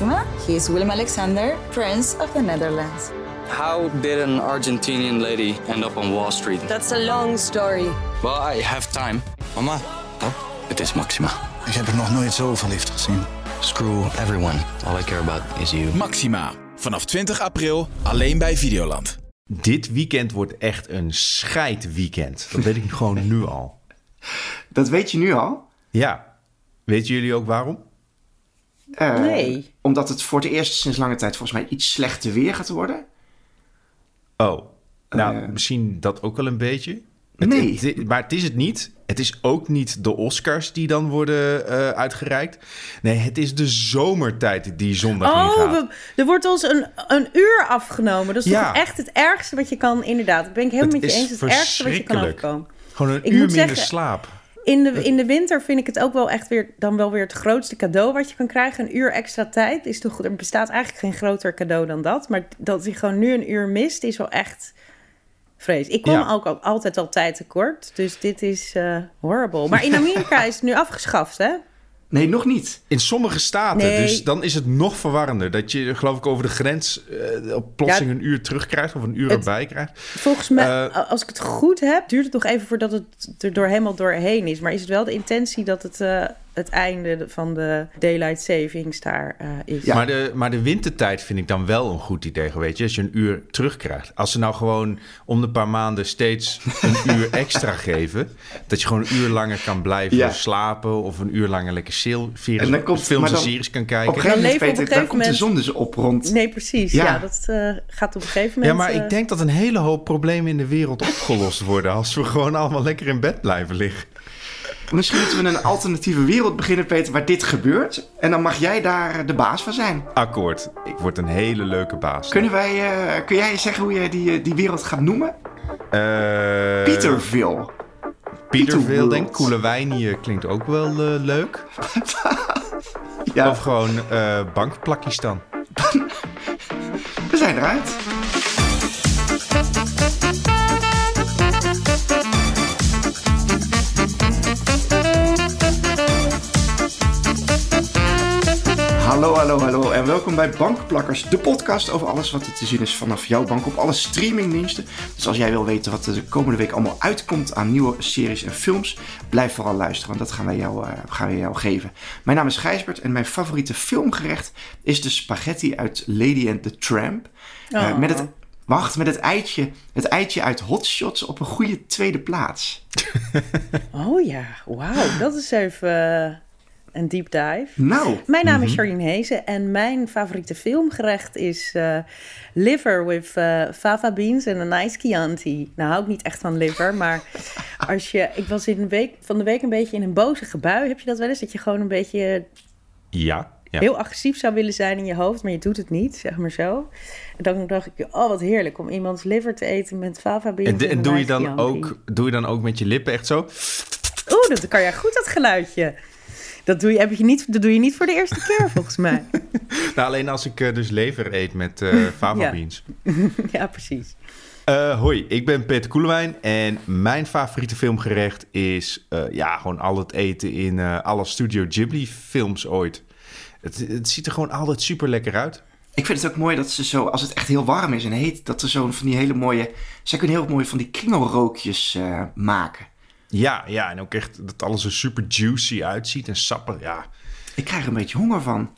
Maxima. He is Willem Alexander, Prince of the Netherlands. How did an Argentinian lady end up on Wall Street? That's a long story. Well, I have time. Mama, Oh, het is Maxima. ik heb er nog nooit zo verliefd gezien. Screw everyone. All I care about is you. Maxima. Vanaf 20 april alleen bij Videoland. Dit weekend wordt echt een scheidweekend. Dat weet ik gewoon nu al. Dat weet je nu al. Ja. Weten jullie ook waarom? Eh, Nee. Omdat het voor het eerst sinds lange tijd volgens mij iets slechter weer gaat worden. Oh. Nou, Eh. misschien dat ook wel een beetje. Het- Nee. het- maar het is het niet. Het is ook niet de Oscars die dan worden eh, uitgereikt. Nee, het is de zomertijd die zondag Oh, ingaat. we- er wordt ons een, een uur afgenomen. Dat is Ja. toch echt het ergste wat je kan, inderdaad. Dat ben ik helemaal Het met je eens. Het ergste wat je kan overkomen. Gewoon een Ik uur minder zeggen- slaap. In de, in de winter vind ik het ook wel echt weer, dan wel weer het grootste cadeau wat je kan krijgen. Een uur extra tijd is toch, er bestaat eigenlijk geen groter cadeau dan dat. Maar dat hij gewoon nu een uur mist, is wel echt vrees. Ik kom Ja. ook al, altijd al tijd tekort, dus dit is eh, horrible. Maar in Amerika is het nu afgeschaft, hè? Nee, nog niet. In sommige staten, Nee. dus dan is het nog verwarrender. Dat je, geloof ik, over de grens eh, op plotseling Ja. een uur terugkrijgt of een uur Het- erbij krijgt. Volgens mij, Eh, als ik het goed heb, duurt het nog even voordat het er door helemaal doorheen is. Maar is het wel de intentie dat het eh, het einde van de daylight savings daar eh, is? Ja. Maar, de, maar de wintertijd vind ik dan wel een goed idee, weet je. Als je een uur terugkrijgt. Als ze nou gewoon om de paar maanden steeds een uur extra geven. Dat je gewoon een uur langer kan blijven Ja. slapen. Of een uur langer lekker seel- series, En dan komt- films maar en dan- series kan Op kijken. een gegeven moment, leven op een dan gegeven komt de moment- zon dus op rond. Nee, precies. Ja. Ja, dat eh, gaat op een gegeven Ja, moment... maar eh, ik denk dat een hele hoop problemen in de wereld opgelost worden. als we gewoon allemaal lekker in bed blijven liggen. Misschien moeten we een alternatieve wereld beginnen, Peter, waar dit gebeurt. En dan mag jij daar de baas van zijn. Akkoord. Ik word een hele leuke baas. Kunnen wij, eh, kun jij zeggen hoe je die, eh, die wereld gaat noemen? Peterville. Peterville, Peterworld. denk ik. Koelewijnië klinkt ook wel leuk. Ja, Of gewoon eh bankplakistan. we zijn eruit. Hallo, hallo, hallo en welkom bij Bankplakkers, de podcast over alles wat er te zien is vanaf jouw bank op alle streamingdiensten. Dus als jij wil weten wat er de komende week allemaal uitkomt aan nieuwe series en films, blijf vooral luisteren, want dat gaan wij jou, eh, gaan wij jou geven. Mijn naam is Gijsbert en mijn favoriete filmgerecht is de spaghetti uit Lady and the Tramp. Eh, Oh. met het, wacht, met het eitje, het eitje uit Hot Shots op een goede tweede plaats. Oh ja, wauw. Dat is even eh, een deep dive. Nou, Mijn naam is Charlene Hezen en mijn favoriete filmgerecht is eh, liver with eh, fava beans en een nice Chianti. Nou hou ik niet echt van liver, maar als je... Ik was in een week, van de week een beetje in een boze gebui. Heb je dat wel eens? Dat je gewoon een beetje Ja. ja. heel agressief zou willen zijn in je hoofd, maar je doet het niet, zeg maar zo. En dan dacht ik, oh wat heerlijk om iemands liver te eten met fava beans En, de- en, doe, je nice dan Chianti. ook, doe je dan ook met je lippen echt zo? Oeh, dat kan jij goed, dat geluidje. Dat doe je, heb je niet, dat doe je niet voor de eerste keer, volgens mij. Nou, alleen als ik eh, dus lever eet met eh fava Ja. beans. ja, precies. Eh, hoi, ik ben Peter Koelewijn en mijn favoriete filmgerecht is eh, ja, gewoon al het eten in eh, alle Studio Ghibli films ooit. Het, het ziet er gewoon altijd super lekker uit. ik vind het ook mooi dat ze zo, als het echt heel warm is en heet, dat ze zo'n van die hele mooie, zij kunnen heel mooi van die kringelrookjes eh, maken. Ja, ja, en ook echt dat alles er super juicy uitziet en sappig. Ja, Ik krijg er een beetje honger van.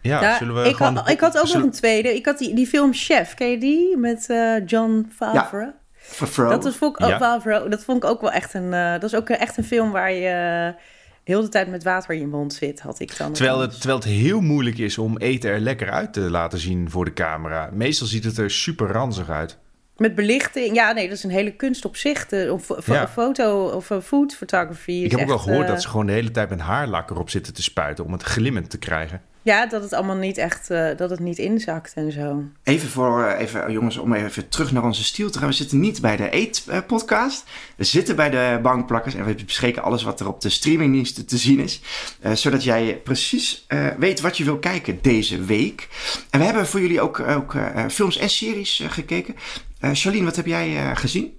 ja, Ja, zullen we ik, gewoon... had, ik had ook zullen- nog een tweede. Ik had die, die film Chef, ken je die? Met eh, John Favreau. Favreau. Dat, was, vond ik ook, Ja. Favreau, dat vond ik ook wel echt een... eh, dat is ook echt een film waar je eh, heel de tijd met water in je mond zit, had ik dan. Terwijl het, terwijl het heel moeilijk is om eten er lekker uit te laten zien voor de camera. Meestal ziet het er super ranzig uit. Met belichting. Ja, nee, dat is een hele kunst op zich. De, of Ja. foto of food photography. Ik heb ook wel gehoord eh, dat ze gewoon de hele tijd met haarlak erop zitten te spuiten om het glimmend te krijgen. Ja, dat het allemaal niet echt... eh, dat het niet inzakt en zo. Even voor, eh, even, eh, jongens, om even terug naar onze stiel te gaan. We zitten niet bij de Eet-podcast. We zitten bij de bankplakkers en we bespreken alles wat er op de streamingdiensten te zien is. eh, zodat jij precies eh, weet wat je wil kijken deze week. En we hebben voor jullie ook, ook eh, films en series gekeken. Eh Charlene, wat heb jij eh, gezien?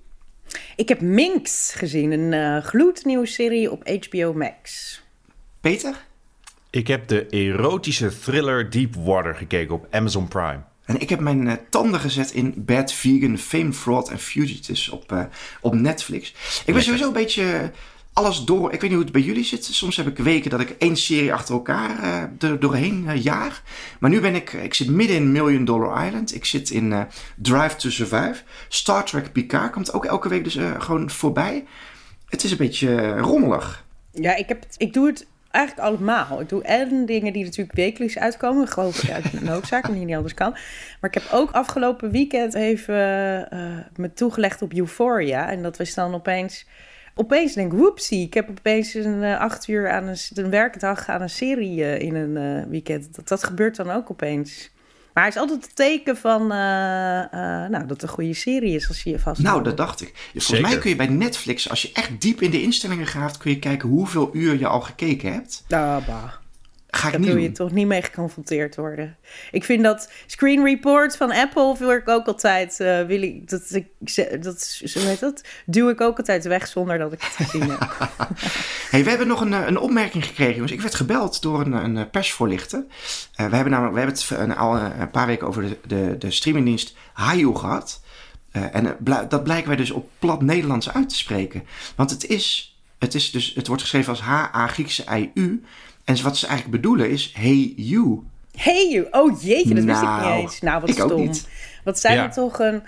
Ik heb Minx gezien. Een eh gloednieuwe serie op HBO Max. Peter? Ik heb de erotische thriller Deepwater gekeken op Amazon Prime. En ik heb mijn uh, tanden gezet in Bad Vegan, Fame, Fraud en Fugitives op, uh, op Netflix. Ik ben sowieso een beetje alles door. Ik weet niet hoe het bij jullie zit. Soms heb ik weken dat ik één serie achter elkaar uh, er doorheen uh, jaar. Maar nu ben ik, ik zit midden in Million Dollar Island. Ik zit in Drive to Survive. Star Trek Picard komt ook elke week dus gewoon voorbij. Het is een beetje rommelig. Ja, ik, heb ik doe het eigenlijk allemaal. Ik doe en dingen die natuurlijk wekelijks uitkomen. Gewoon uit noodzaak, omdat je niet anders kan. Maar ik heb ook afgelopen weekend even me toegelegd op Euphoria. En dat was dan opeens opeens denk ik, whoopsie, ik heb opeens een uh, acht uur aan een, een werkdag aan een serie uh, in een uh, weekend. Dat, dat gebeurt dan ook opeens. Maar hij is altijd het teken van nou, dat het een goede serie is als je je vast. Nou, dat dacht ik. Volgens Zeker. mij kun je bij Netflix, als je echt diep in de instellingen gaat, kun je kijken hoeveel uur je al gekeken hebt. Ah, bah. Ga ik Daar niet wil doen. je toch niet mee geconfronteerd worden. Ik vind dat Screen Reports van Apple wil ik ook altijd. Uh, wil ik, dat, ik, dat, zo heet dat? Duw ik ook altijd weg zonder dat ik het gezien heb. hey, we hebben nog een, een opmerking gekregen. Jongens. Ik werd gebeld door een, een persvoorlichter. Uh, we hebben namelijk we hebben het een, al een paar weken over de, de, de streamingdienst Hayu gehad. Uh, en dat blijken wij dus op plat Nederlands uit te spreken. Want het is, het is dus, het wordt geschreven als H-A Griekse I-U. En wat ze eigenlijk bedoelen is Hey You. Hey You. Oh jeetje, dat wist ik Nou, niet eens. Nou, wat ik ook stom. niet. Wat zijn Ja. we toch een,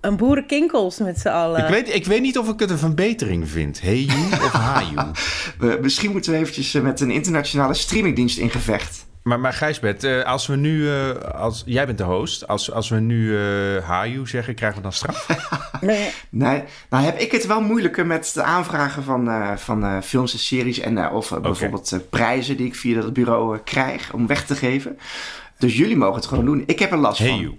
een boerenkinkels met z'n allen. Ik, weet, ik weet niet of ik het een verbetering vind. Hey you of ha you. We, misschien moeten we eventjes eh, met een internationale streamingdienst in gevecht. Maar, maar Gijsbert, eh, als we nu... eh, als, jij bent de host. Als, als we nu eh ha you zeggen, krijgen we dan straf? Nee, Nee, nou heb ik het wel moeilijker met de aanvragen van, eh, van eh, films en series. En, eh, of eh, bijvoorbeeld eh, prijzen die ik via dat bureau eh, krijg om weg te geven. Dus jullie mogen het gewoon doen. Ik heb er last Hey van. you.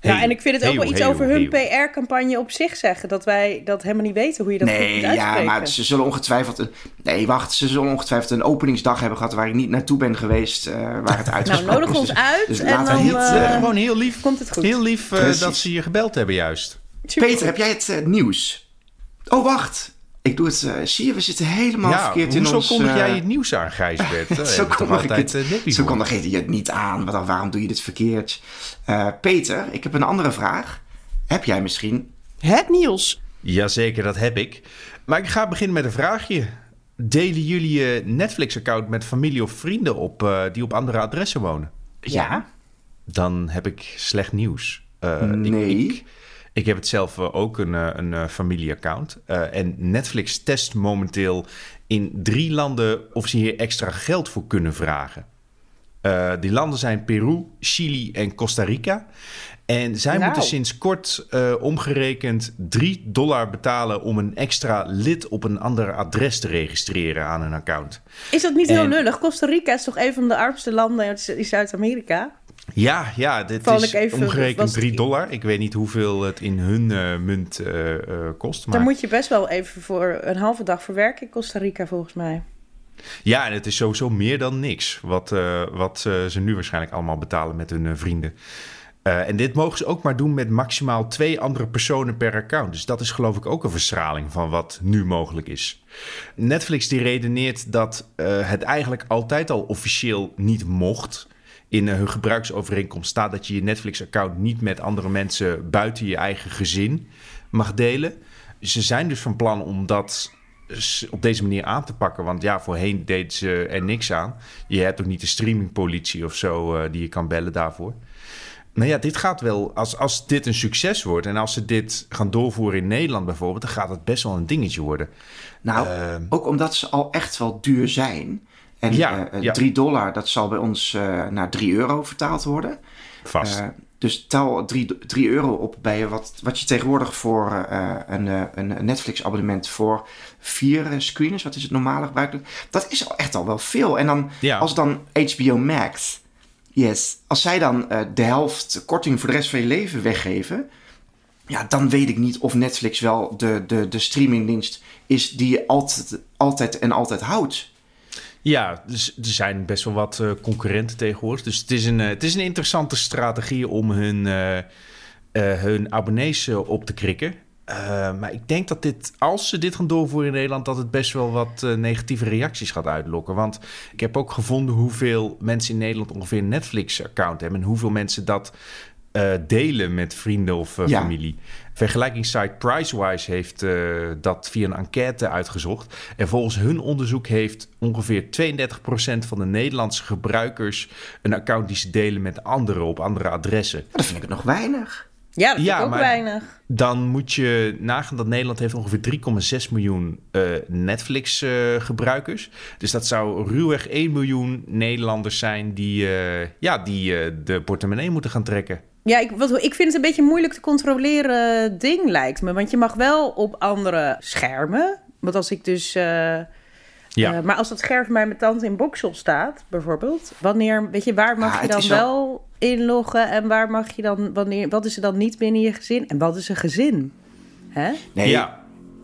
Nou, en ik vind het ook wel you, iets hey over hun hey you. PR-campagne op zich zeggen. Dat wij dat helemaal niet weten hoe je dat goed Nee, moet ja, uitspreken. maar ze zullen ongetwijfeld... Een, nee, wacht, ze zullen ongetwijfeld een openingsdag hebben gehad... waar ik niet naartoe ben geweest, eh, waar het uitgesproken Nou, nodig ons Dus- uit dus en laten we dan, niet, eh, eh, Gewoon heel lief. Komt het goed. Heel lief eh, dat ze je gebeld hebben juist. Peter, heb jij het nieuws? Oh, wacht. Ik doe het... eh, zie je, we zitten helemaal ja, verkeerd in ons... kondig eh, jij het nieuws aan, Gijsbert? Dat Zo heb ik toch kondig ik het, eh, zo kondig je het niet aan. Wat dan, waarom doe je dit verkeerd? Eh, Peter, ik heb een andere vraag. Heb jij misschien... Het nieuws. Jazeker, dat heb ik. Maar ik ga beginnen met een vraagje. Delen jullie je Netflix-account met familie of vrienden op eh, die op andere adressen wonen? Ja? Dan heb ik slecht nieuws. Eh, Nee. Ik, ik, heb het zelf eh, ook een, eh, een eh, familieaccount. En Netflix test momenteel in drie landen of ze hier extra geld voor kunnen vragen. Die landen zijn Peru, Chili en Costa Rica. En zij Nou. moeten sinds kort omgerekend 3 dollar betalen om een extra lid op een ander adres te registreren aan hun account. Is dat niet heel lullig? Costa Rica is toch een van de armste landen in Zuid-Amerika? Ja, ja, dit Val is even- omgerekend was- 3 dollar. Ik weet niet hoeveel het in hun eh, munt eh, eh, kost. Maar... Daar moet je best wel even voor een halve dag voor werken in Costa Rica, volgens mij. Ja, en het is sowieso meer dan niks. Wat, wat ze nu waarschijnlijk allemaal betalen met hun vrienden. En dit mogen ze ook maar doen met maximaal twee andere personen per account. Dus dat is geloof ik ook een verstraling van wat nu mogelijk is. Netflix die redeneert dat het eigenlijk altijd al officieel niet mocht. In eh, hun gebruiksovereenkomst staat dat je je Netflix-account niet met andere mensen buiten je eigen gezin mag delen. Ze zijn dus van plan om dat op deze manier aan te pakken. Want ja, voorheen deed ze er niks aan. Je hebt ook niet de streamingpolitie of zo eh, die je kan bellen daarvoor. Nou ja, dit gaat wel, als, als dit een succes wordt en als ze dit gaan doorvoeren in Nederland bijvoorbeeld, dan gaat het best wel een dingetje worden. Nou, Ehm. ook omdat ze al echt wel duur zijn. En Ja, eh, ja. 3 dollar, dat zal bij ons eh, naar 3 euro vertaald worden. Vast. Eh, dus tel 3, 3 euro op bij wat, wat je tegenwoordig voor eh, een, eh, een Netflix-abonnement voor vier eh, screeners, wat is het normale gebruikelijk? Dat is al echt al wel veel. En dan Ja. als dan HBO Max, yes, als zij dan eh, de helft korting voor de rest van je leven weggeven, ja, dan weet ik niet of Netflix wel de, de, de streamingdienst is die je altijd, altijd en altijd houdt. Ja, dus er zijn best wel wat eh, concurrenten tegenwoordig. Dus het is een, eh, het is een interessante strategie om hun, eh, hun abonnees op te krikken. Maar ik denk dat dit, als ze dit gaan doorvoeren in Nederland, dat het best wel wat negatieve reacties gaat uitlokken. Want ik heb ook gevonden hoeveel mensen in Nederland ongeveer een Netflix-account hebben en hoeveel mensen dat eh, delen met vrienden of Ja. familie. Vergelijkingssite Pricewise heeft eh, dat via een enquête uitgezocht. En volgens hun onderzoek heeft ongeveer 32% van de Nederlandse gebruikers een account die ze delen met anderen op andere adressen. Dat vind ik nog weinig. Ja, dat vind Ja, ik ook maar- weinig. Dan moet je nagaan dat Nederland heeft ongeveer 3,6 miljoen eh, Netflix-gebruikers. dus dat zou ruwweg 1 miljoen Nederlanders zijn die, eh, ja, die eh, de portemonnee moeten gaan trekken. Ja, ik, wat, ik vind het een beetje een moeilijk te controleren ding, lijkt me. Want je mag wel op andere schermen. Want als ik dus... eh, Ja. eh, maar als dat scherm bij mijn tante in Boxel staat, bijvoorbeeld... Wanneer, weet je, waar mag Ah, je dan wel... wel- inloggen en waar mag je dan... Wanneer, wat is er dan niet binnen je gezin? En wat is een gezin? Hè? Nee, Ja.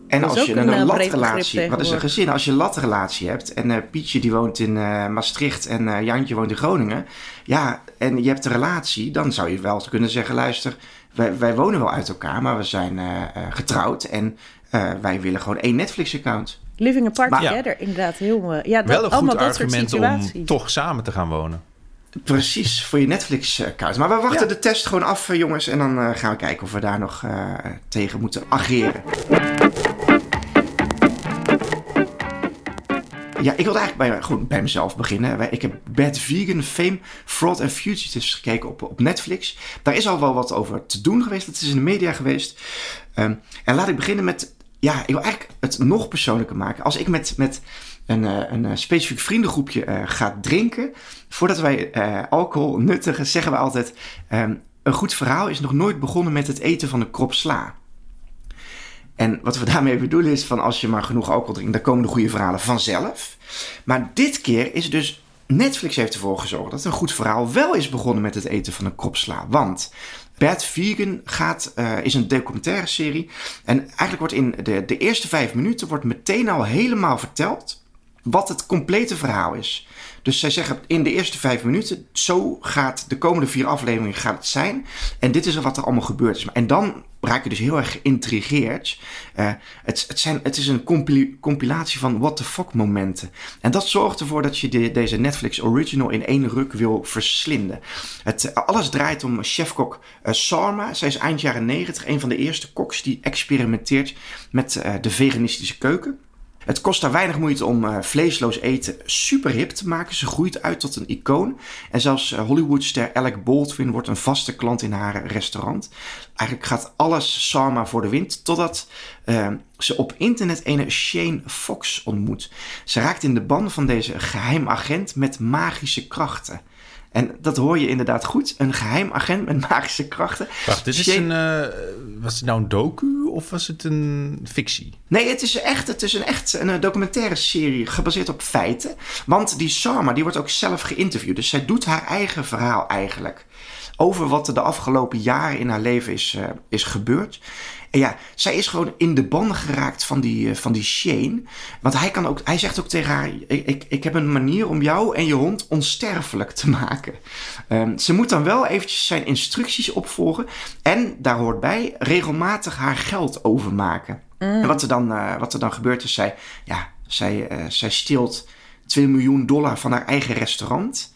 En als je een, een, eh, latrelatie, wat is een gezin? Als je een latrelatie hebt en eh, Pietje die woont in eh, Maastricht en eh, Jantje woont in Groningen. Ja, en je hebt een relatie, dan zou je wel kunnen zeggen, luister, wij, wij wonen wel uit elkaar, maar we zijn eh, eh, getrouwd en eh, wij willen gewoon één Netflix-account. Living apart Maar- together, inderdaad. Heel, ja, dat, Wel een allemaal goed dat soort argument situaties. om toch samen te gaan wonen. Precies, voor je Netflix-account. Maar we wachten de test gewoon af, jongens, en dan eh, gaan we kijken of we daar nog eh, tegen moeten ageren. Ja, ik wilde eigenlijk bij, gewoon bij mezelf beginnen. Ik heb Bad Vegan, Fame, Fraud and Fugitives gekeken op, op Netflix. Daar is al wel wat over te doen geweest. Het is in de media geweest. Ehm, en laat ik beginnen met... Ja, ik wil eigenlijk het nog persoonlijker maken. Als ik met, met een, eh, een eh, specifiek vriendengroepje eh, ga drinken... Voordat wij alcohol nuttigen, zeggen we altijd... ehm, een goed verhaal is nog nooit begonnen met het eten van een krop sla. En wat we daarmee bedoelen is van als je maar genoeg alcohol drinkt, dan komen de goede verhalen vanzelf. Maar dit keer is dus Netflix heeft ervoor gezorgd dat een goed verhaal wel is begonnen met het eten van een krop sla. Want Bad Vegan gaat, eh, is een documentaire serie. En eigenlijk wordt in de, de eerste vijf minuten wordt meteen al helemaal verteld wat het complete verhaal is. Dus zij zeggen in de eerste vijf minuten, zo gaat de komende vier afleveringen gaat het zijn. En dit is wat er allemaal gebeurd is. En dan raak je dus heel erg geïntrigeerd. Eh, het, het, zijn, het is een compilatie van what the fuck momenten. En dat zorgt ervoor dat je de- deze Netflix original in één ruk wil verslinden. Het, alles draait om chefkok eh, Sarma. Zij is eind jaren negentig een van de eerste koks die experimenteert met eh, de veganistische keuken. Het kost haar weinig moeite om eh, vleesloos eten super hip te maken. Ze groeit uit tot een icoon. En zelfs eh, Hollywoodster Alec Baldwin wordt een vaste klant in haar restaurant. Eigenlijk gaat alles Sarma voor de wind. Totdat eh, ze op internet een Shane Fox ontmoet. Ze raakt in de ban van deze geheim agent met magische krachten. En dat hoor je inderdaad goed. Een geheim agent met magische krachten. Wacht, dit is Shane- een, eh, was het nou een docu of was het een fictie? Nee, het is echt, het is een echt een eh, documentaire serie gebaseerd op feiten. Want die Sarma, die wordt ook zelf geïnterviewd. Dus zij doet haar eigen verhaal eigenlijk. Over wat er de afgelopen jaren in haar leven is, eh, is gebeurd. En ja, zij is gewoon in de banden geraakt van die, eh, van die Shane. Want hij, kan ook, hij zegt ook tegen haar: ik, ik, ik heb een manier om jou en je hond onsterfelijk te maken. Ehm, ze moet dan wel eventjes zijn instructies opvolgen. En daar hoort bij regelmatig haar geld overmaken. En wat er, dan, eh, wat er dan gebeurt is, zij, ja, zij, eh, zij steelt 2 miljoen dollar van haar eigen restaurant.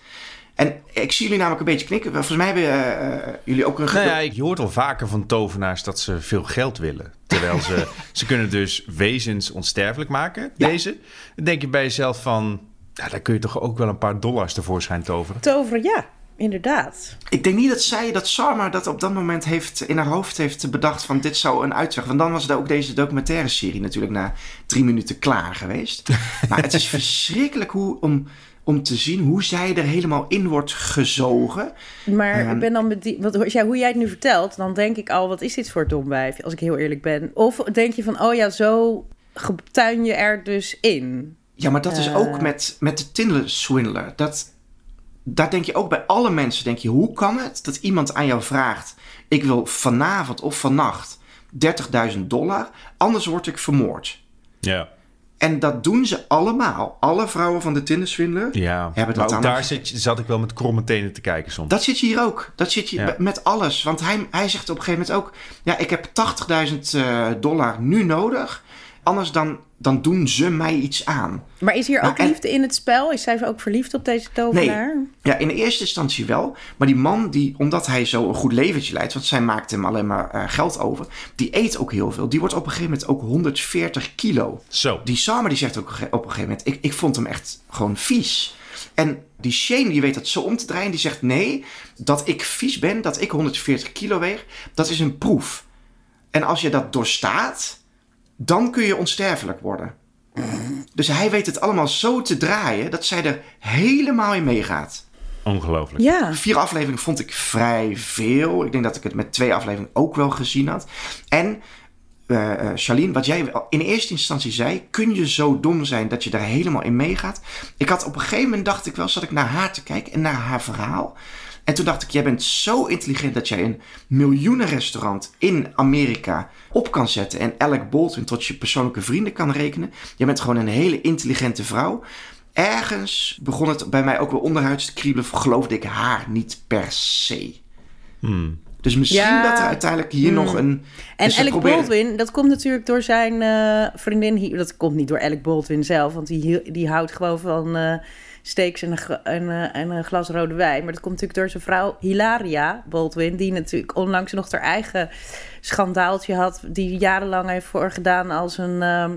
En ik zie jullie namelijk een beetje knikken. Volgens mij hebben eh, eh, jullie ook een... Nou ja, je hoort al vaker van tovenaars dat ze veel geld willen. Terwijl ze, ze kunnen dus wezens onsterfelijk maken, Ja. deze. Dan denk je bij jezelf van, ja, daar kun je toch ook wel een paar dollars tevoorschijn toveren. Toveren, ja, inderdaad. Ik denk niet dat zij, dat Sarma dat op dat moment heeft, in haar hoofd heeft bedacht van dit zou een uitweg. Want dan was er ook deze documentaire serie natuurlijk na drie minuten klaar geweest. maar het is verschrikkelijk hoe, om, om te zien hoe zij er helemaal in wordt gezogen. Maar Ehm. ik ben dan met die, wat, als jij- hoe jij het nu vertelt, dan denk ik al, wat is dit voor dom wijf, als ik heel eerlijk ben. Of denk je van, oh ja, zo getuin je er dus in. Ja, maar dat is Eh. ook met, met de Tinder swindler. Dat, daar denk je ook bij alle mensen, denk je, hoe kan het dat iemand aan jou vraagt, ik wil vanavond of vannacht 30.000 dollar, anders word ik vermoord. Ja. En dat doen ze allemaal. Alle vrouwen van de Tinderswindler Ja, hebben maar dat ook dan daar zit, zat ik wel met kromme tenen te kijken soms. Dat zit je hier ook. Dat zit je Ja. met alles. Want hij, hij zegt op een gegeven moment ook... Ja, ik heb 80.000 eh, dollar nu nodig. Anders dan, dan doen ze mij iets aan. Maar is hier Nou, ook en- liefde in het spel? Is zij ook verliefd op deze tovenaar? Nee. Ja, in eerste instantie wel. Maar die man, die, omdat hij zo een goed leventje leidt... want zij maakt hem alleen maar eh, geld over... die eet ook heel veel. Die wordt op een gegeven moment ook 140 kilo. Zo. Die Summer die zegt ook op een gegeven moment... ik, ik vond hem echt gewoon vies. En die Shane die weet dat zo om te draaien. Die zegt nee, dat ik vies ben, dat ik 140 kilo weeg... dat is een proef. En als je dat doorstaat... dan kun je onsterfelijk worden. Dus hij weet het allemaal zo te draaien... dat zij er helemaal in meegaat. Ongelooflijk. Ja. Vier afleveringen vond ik vrij veel. Ik denk dat ik het met twee afleveringen ook wel gezien had. En eh eh, Charlene, wat jij in eerste instantie zei, kun je zo dom zijn dat je daar helemaal in meegaat? Ik had op een gegeven moment dacht ik wel, zat ik naar haar te kijken en naar haar verhaal. En toen dacht ik, jij bent zo intelligent dat jij een miljoenenrestaurant in Amerika op kan zetten en Alec Baldwin tot je persoonlijke vrienden kan rekenen. Jij bent gewoon een hele intelligente vrouw. Ergens begon het bij mij ook wel onderhuids te kriebelen, geloofde ik haar niet per se. Dus misschien Ja. dat er uiteindelijk hier nog een... En dus Alec proberen- Baldwin, dat komt natuurlijk door zijn eh, vriendin. hier- Dat komt niet door Alec Baldwin zelf, want die, die houdt gewoon van eh, steaks en een, eh, en een glas rode wijn. Maar dat komt natuurlijk door zijn vrouw Hilaria Baldwin, die natuurlijk onlangs nog haar eigen schandaaltje had, die jarenlang heeft voorgedaan als een. ehm,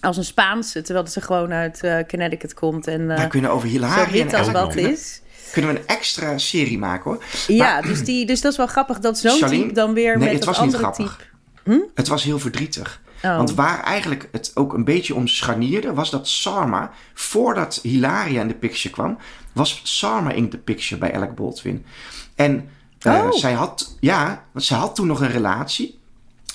als een Spaanse, terwijl ze gewoon uit eh, Connecticut komt en eh, kunnen over zo Hilaria als en wat is. kunnen we een extra serie maken hoor. Ja, dus, die, dus dat is wel grappig dat zo'n type dan weer Nee, met het dat was niet andere grappig. type... Het was heel verdrietig. Oh. Want waar eigenlijk het ook een beetje om scharnierde, was dat Sarma, voordat Hilaria in de picture kwam, was Sarma in de picture bij Alec Baldwin. En eh, Oh. zij had, ja, want zij had toen nog een relatie.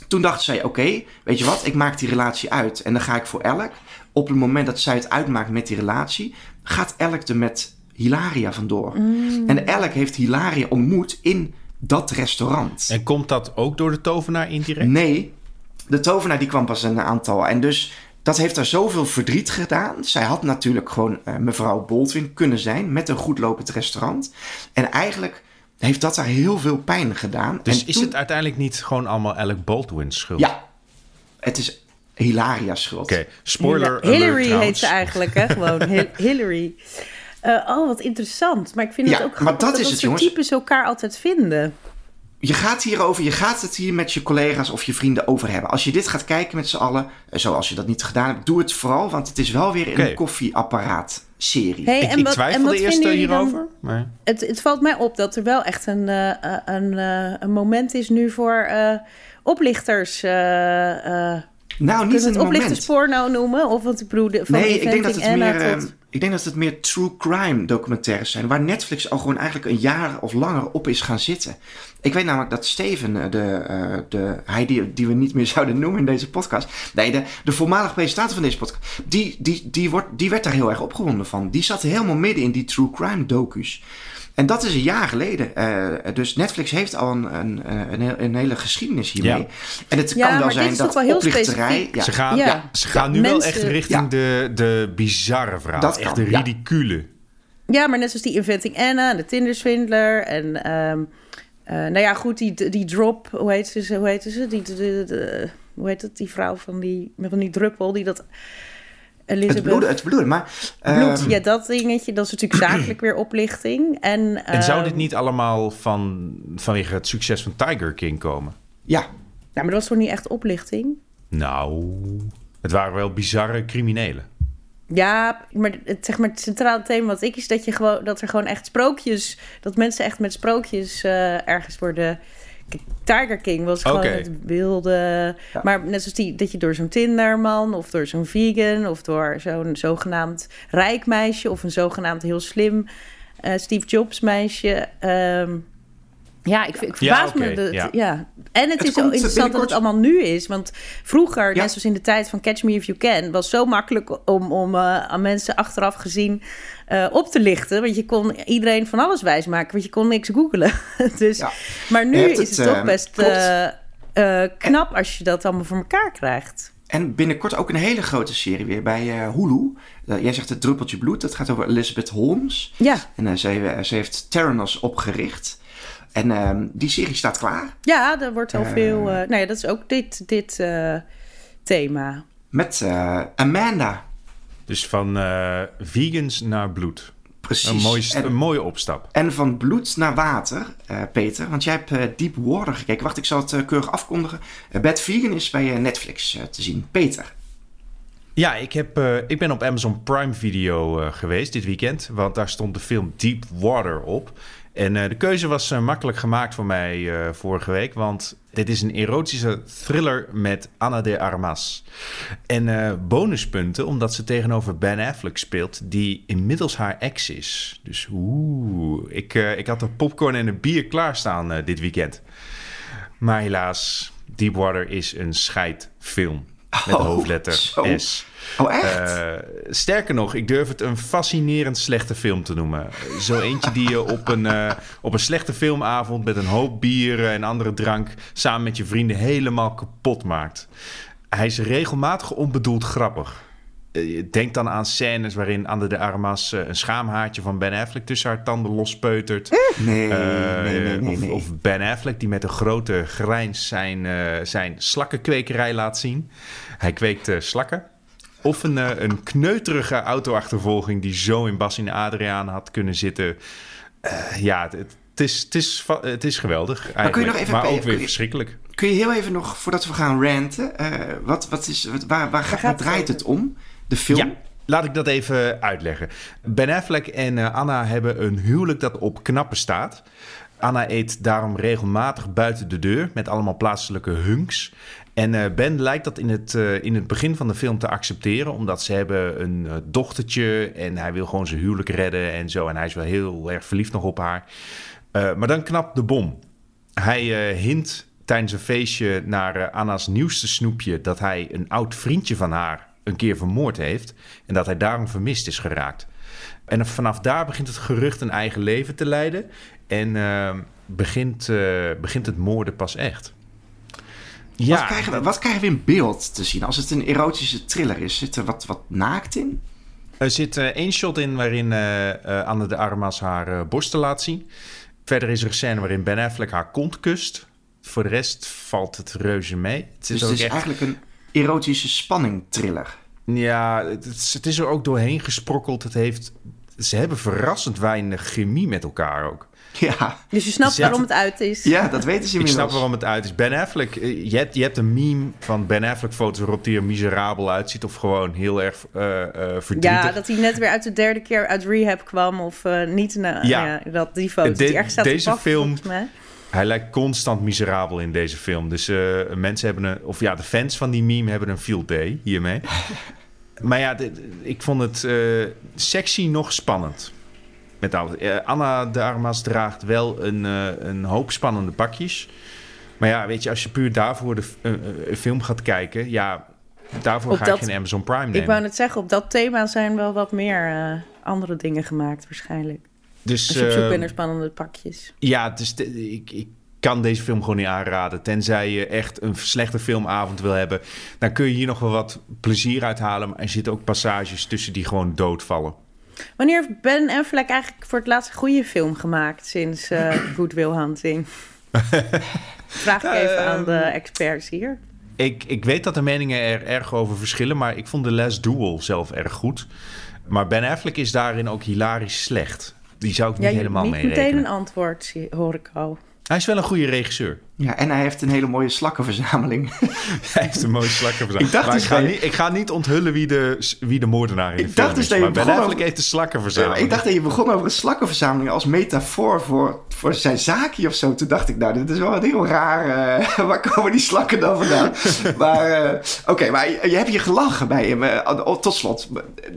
Toen dacht zij, oké, weet je wat, ik maak die relatie uit en dan ga ik voor Alec. Op het moment dat zij het uitmaakt met die relatie, gaat Alec er met Hilaria vandoor. Mm. En Alec heeft Hilaria ontmoet in dat restaurant. En komt dat ook door de tovenaar indirect? Nee, de tovenaar die kwam pas een aantal. En dus dat heeft haar zoveel verdriet gedaan. Zij had natuurlijk gewoon eh, mevrouw Baldwin kunnen zijn met een goed lopend restaurant. En eigenlijk heeft dat haar heel veel pijn gedaan. Dus en is toen- het uiteindelijk niet gewoon allemaal Alec Baldwin's schuld? Ja, het is Hilaria's schuld. Oké, spoiler alert Hillary heet ze eigenlijk, hè? Gewoon Hil- Hillary. Eh, oh, wat interessant. Maar ik vind Ja, het ook maar grappig dat dat, is dat het, soort jongens. types elkaar altijd vinden. Je gaat hierover, je gaat het hier met je collega's of je vrienden over hebben. Als je dit gaat kijken met z'n allen, eh, zoals je dat niet gedaan hebt, doe het vooral, want het is wel weer Oké. een koffieapparaat serie. Hey, Ik, en ik wat, en twijfelde wat eerst vinden jullie dan- hierover. Maar... Het, het valt mij op dat er wel echt een, eh, eh, een, eh, een moment is nu voor eh, oplichters. eh, eh, nou, niet een het moment. oplichtersporno noemen? Of wat ik bedoelde, van Nee, ik denk, dat het meer, eh, tot... ik denk dat het meer true crime documentaires zijn. Waar Netflix al gewoon eigenlijk een jaar of langer op is gaan zitten. Ik weet namelijk dat Steven, eh, de, eh, de, hij die, we niet meer zouden noemen in deze podcast. Nee, de, de voormalige presentator van deze podcast. Die, die, die, wordt, die werd daar heel erg opgewonden van. Die zat helemaal midden in die true crime docu's. En dat is een jaar geleden. Eh, dus Netflix heeft al een, een, een, een, een hele geschiedenis hiermee. Ja. En het Ja, kan wel zijn is dat toch wel heel oplichterij... Ja, Ze gaan, Ja. ja, ze gaan Ja, nu wel echt richting Ja. de, de bizarre verhaal. Dat echt kan, de ridicule. Ja, maar net zoals die Inventing Anna en de Tinderswindler. En ehm, eh, nou ja, goed, die, die drop, hoe heet ze? Hoe heet ze? Die, de, de- de- hoe heet het? Die vrouw van die, van die druppel, die dat... Elizabeth... het bloeden, het bloeden. Maar, Bloed, ehm, ja, dat dingetje. Dat is natuurlijk zakelijk weer oplichting. En, En zou ehm, dit niet allemaal van, vanwege het succes van Tiger King komen? ja, Ja, maar dat was toch niet echt oplichting? Nou, het waren wel bizarre criminelen. Ja, maar het, zeg maar het centrale thema wat ik is dat, je gewoon, dat er gewoon echt sprookjes... dat mensen echt met sprookjes eh, ergens worden... Tiger King was gewoon het wilde... Maar net zoals die, dat je door zo'n Tinderman... of door zo'n vegan... of door zo'n zogenaamd rijk meisje... of een zogenaamd heel slim eh, Steve Jobs meisje... ehm, ja, ik, ik Ja, verbaas oké, me. Dat, ja. ja. En het, Het is zo interessant dat het allemaal nu is. Want vroeger, Ja. net zoals in de tijd van Catch Me If You Can... was zo makkelijk om, om eh, aan mensen achteraf gezien eh, op te lichten. Want je kon iedereen van alles wijsmaken. Want je kon niks googelen. dus, Ja. Maar nu is het, het, toch eh, best eh, knap als je dat allemaal voor elkaar krijgt. En binnenkort ook een hele grote serie weer bij uh, Hulu. Uh, jij zegt het druppeltje bloed. Dat gaat over Elizabeth Holmes. Ja. En uh, ze, ze, heeft Theranos opgericht. En ehm, die serie staat klaar. Ja, er wordt al veel... nou ja, dat is ook dit, dit thema. Met Amanda. Dus van vegans naar bloed. Precies. Een, mooi, en, een mooie opstap. En van bloed naar water, uh, Peter. Want jij hebt uh, Deep Water gekeken. Wacht, ik zal het uh, keurig afkondigen. Bad Vegan is bij Netflix te zien. Peter. Ja, ik, heb, ik ben op Amazon Prime Video geweest dit weekend. Want daar stond de film Deep Water op. En uh, de keuze was uh, makkelijk gemaakt voor mij uh, vorige week. Want dit is een erotische thriller met Anna de Armas. En bonuspunten omdat ze tegenover Ben Affleck speelt, die inmiddels haar ex is. Dus oeh, ik, ik had een popcorn en een bier klaarstaan dit weekend. Maar helaas, Deepwater is een scheidfilm. Met Oh, hoofdletter. S. Oh, echt? Eh, sterker nog, ik durf het een fascinerend slechte film te noemen. Zo eentje die je op een, eh, op een slechte filmavond met een hoop bieren en andere drank samen met je vrienden helemaal kapot maakt. Hij is regelmatig onbedoeld grappig. Eh, Denk dan aan scènes waarin Anne de Armas een schaamhaartje van Ben Affleck tussen haar tanden lospeutert. nee, nee, nee, nee, of, nee. of Ben Affleck die met een grote grijns zijn, zijn slakkenkwekerij laat zien. Hij kweekt slakken. Of een, eh, een kneuterige autoachtervolging die zo in Bas en Adriaan had kunnen zitten. Eh, ja, het, het, is, het, is, het is geweldig eigenlijk. kun je nog even- maar kun je- ook weer kun je- verschrikkelijk. Kun je heel even nog, voordat we gaan ranten, eh, wat, wat is, wat, waar, waar, gaat, draait het om? De film? Ja, laat ik dat even uitleggen. Ben Affleck en eh, Anna hebben een huwelijk dat op knappen staat. Anna eet daarom regelmatig buiten de deur met allemaal plaatselijke hunks. En eh, Ben lijkt dat in het, eh, in het begin van de film te accepteren, omdat ze hebben een eh, dochtertje en hij wil gewoon zijn huwelijk redden en zo. En hij is wel heel erg verliefd nog op haar. Maar dan knapt de bom. Hij hint tijdens een feestje naar Anna's nieuwste snoepje dat hij een oud vriendje van haar een keer vermoord heeft en dat hij daarom vermist is geraakt. En vanaf daar begint het gerucht een eigen leven te leiden en eh, begint, begint het moorden pas echt. Wat, krijgen we, wat krijgen we in beeld te zien? Als het een erotische thriller is, zit er wat, wat naakt in? Er zit eh, één shot in waarin eh, eh, Anne de Armas haar borsten laat zien. Verder is er een scène waarin Ben Affleck haar kont kust. Voor de rest valt het reuze mee. Het is Dus ook het is echt... eigenlijk een erotische spanning thriller. Ja, het is, het is er ook doorheen gesprokkeld. Het heeft, ze hebben verrassend weinig chemie met elkaar ook. Ja, Dus je snapt Dus waarom het- het uit is. ja dat weten ze Ik inmiddels. snap waarom het uit is. Ben Affleck, eh, je hebt, je hebt een meme van Ben Affleck foto's waarop hij er miserabel uitziet. Of gewoon heel erg eh eh verdrietig. Ja, dat hij net weer uit de derde keer uit rehab kwam. Of eh, niet na, Ja. ja. dat die foto. De- die ergens staat deze film-. Hij lijkt constant miserabel in deze film. Dus eh, mensen hebben een... Of ja, de fans van die meme hebben een field day hiermee. maar ja, dit- ik vond het eh, sexy nog spannend. Met alles. Eh, Anna de Armas draagt wel een, eh, een hoop spannende pakjes. Maar ja, weet je, als je puur daarvoor de een film gaat kijken... Ja, daarvoor Op ga dat- ik geen Amazon Prime nemen. Ik wou net zeggen, op dat thema zijn wel wat meer eh, andere dingen gemaakt waarschijnlijk. dus, Als je op zoek bent naar spannende pakjes. Ja, dus te- ik, ik kan deze film gewoon niet aanraden. Tenzij je echt een slechte filmavond wil hebben. Dan kun je hier nog wel wat plezier uithalen. Maar er zitten ook passages tussen die gewoon doodvallen. Wanneer heeft Ben Affleck eigenlijk voor het laatst een goede film gemaakt sinds eh Good Will Hunting? Vraag ik even aan de experts hier. Ik, ik weet dat de meningen er erg over verschillen. Maar ik vond The Last Duel zelf erg goed. Maar Ben Affleck is daarin ook hilarisch slecht. Die zou ik niet Ja, je helemaal niet mee meteen rekenen. een antwoord, hoor ik al. Hij is wel een goede regisseur. Ja, en hij heeft een hele mooie slakkenverzameling. Hij heeft een mooie slakker Ik dacht dus ik ga, niet, ik ga niet onthullen wie de, wie de moordenaar in de Ik film dacht dus is. dat je maar begon Affleck over- heeft de slakker Ja, ik dacht dat je begon over een slakkenverzameling als metafoor voor, voor zijn zaakje of zo. Toen dacht ik, nou, dit is wel een heel raar. eh, waar komen die slakken dan vandaan? maar eh, oké, maar je, je hebt je gelachen bij hem. eh, tot slot,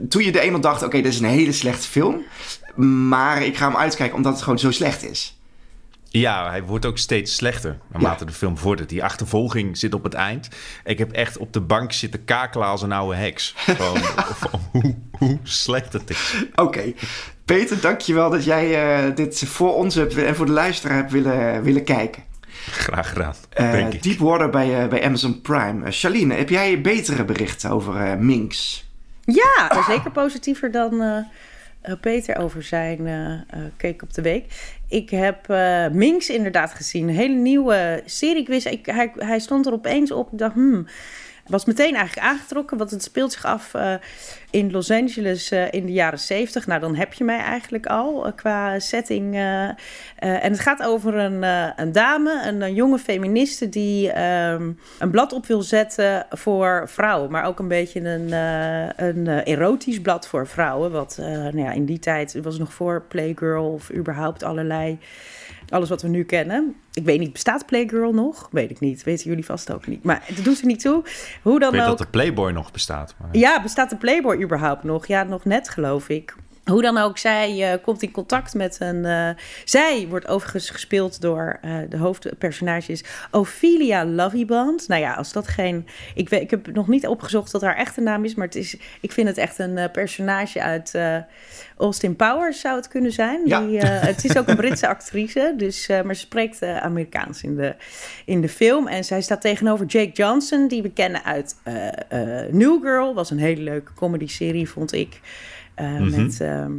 toen je de eenmaal dacht, oké, dit is een hele slechte film. Maar ik ga hem uitkijken omdat het gewoon zo slecht is. Ja, hij wordt ook steeds slechter naarmate de film vordert. Die achtervolging zit op het eind. Ik heb echt op de bank zitten kakelen als een oude heks. Gewoon van hoe, hoe slecht het is. Oké, Peter, dankjewel dat jij eh, dit voor ons hebt en voor de luisteraar hebt willen, willen kijken. Graag gedaan, Eh, denk ik. Deepwater bij, eh, bij Amazon Prime. Eh, Charlene, heb jij betere berichten over eh, Minx? Ja, er zeker positiever dan eh, eh, Peter over zijn eh eh, Cake op de Week. Ik heb eh, Minx inderdaad gezien. Een hele nieuwe serie. Ik wist, ik, hij, hij stond er opeens op. Ik dacht, hmm. Was meteen eigenlijk aangetrokken, want het speelt zich af eh, in Los Angeles eh, in de jaren 70. Nou, dan heb je mij eigenlijk al eh, qua setting. en het gaat over een, een dame, een, een jonge feministe die ehm, een blad op wil zetten voor vrouwen. Maar ook een beetje een, een erotisch blad voor vrouwen. Wat nou ja, in die tijd was nog voor Playgirl of überhaupt allerlei. Alles wat we nu kennen. Ik weet niet, bestaat Playgirl nog? Weet ik niet. Weten jullie vast ook niet. Maar het doet er niet toe. Hoe dan Ik weet ook. dat de Playboy nog bestaat. Maar... Ja, bestaat de Playboy überhaupt nog? Ja, nog net geloof ik. Hoe dan ook, zij eh, komt in contact met een... eh, zij wordt overigens gespeeld door eh, de hoofdpersonage is Ophelia Lovibond. Nou ja, als dat geen... Ik, weet, ik heb nog niet opgezocht wat haar echte naam is... maar het is, ik vind het echt een personage uit Austin Powers zou het kunnen zijn. Ja. Die, het is ook een Britse actrice, dus, maar ze spreekt Amerikaans in de, in de film. En zij staat tegenover Jake Johnson, die we kennen uit New Girl. Was een hele leuke comedy-serie, vond ik. Eh, Met, ehm,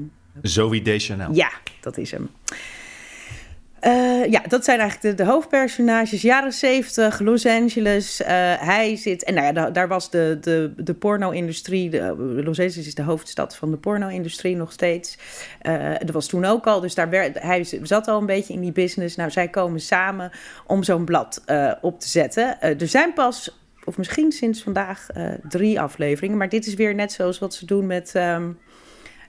Zoe Deschanel. ja, dat is hem. Eh, ja, dat zijn eigenlijk de, de hoofdpersonages. Jaren 70, Los Angeles. eh, hij zit. En nou ja, da- daar was de, de, de porno-industrie. Los Angeles is de hoofdstad van de porno-industrie nog steeds. Eh, dat was toen ook al. Dus daar werd, hij zat al een beetje in die business. Nou, zij komen samen om zo'n blad op te zetten. Er zijn pas. Of misschien sinds vandaag drie afleveringen. Maar dit is weer net zoals wat ze doen met. ehm,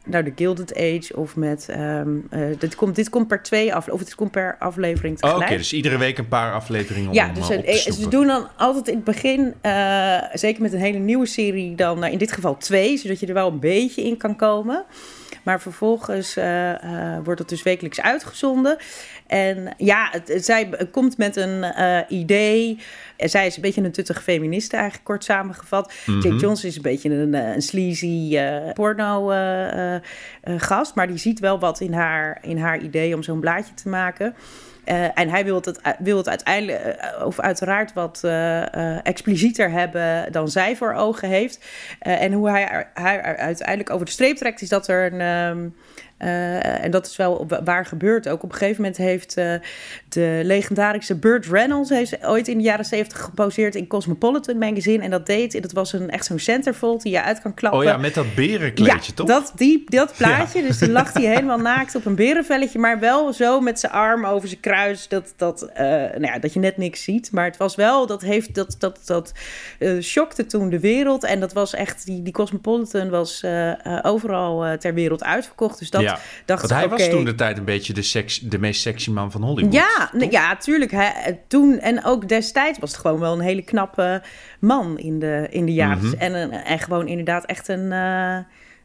nou, de Gilded Age of met... ehm, eh, dit, komt, dit komt per twee af, of het komt per aflevering Oh, Oké, dus iedere week een paar afleveringen om Ja, hem, dus eh, een- op te eh, ze doen dan altijd in het begin, zeker met een hele nieuwe serie, dan nou, in dit geval twee, zodat je er wel een beetje in kan komen. Maar vervolgens eh, eh, wordt het dus wekelijks uitgezonden. En ja, het, zij komt met een eh, idee. Zij is een beetje een tuttige feministe, eigenlijk kort samengevat. Jake Johnson is een beetje een, een sleazy porno-gast. maar die ziet wel wat in haar, in haar idee om zo'n blaadje te maken. Eh, en hij wil het, wil het uiteindelijk, eh, of uiteraard wat eh, explicieter hebben dan zij voor ogen heeft. En hoe hij hij uiteindelijk over de streep trekt, is dat er een. ehm, eh, en dat is wel wa- waar gebeurt ook. Op een gegeven moment heeft eh, de legendarische Burt Reynolds heeft ooit in de jaren zeventig geposeerd in Cosmopolitan magazine. En dat deed, dat was een, echt zo'n centerfold die je uit kan klappen. Oh ja, met dat berenkleedje, ja, toch? Dat, die, dat plaatje. Dus toen lag hij helemaal naakt op een berenvelletje. Maar wel zo met zijn arm over zijn kruis. Dat, dat, eh, nou ja, dat je net niks ziet. Maar het was wel, dat heeft, dat, dat, dat shockte toen de wereld. En dat was echt, die, die Cosmopolitan was overal ter wereld uitverkocht. Dus dat ja, dacht want hij was toen de tijd een beetje de, seks, de meest sexy man van Hollywood. Ja, ja, tuurlijk. Hij, toen en ook destijds was het gewoon wel een hele knappe man in de, in de jaren. Mhm. en, een- en gewoon inderdaad echt een, eh,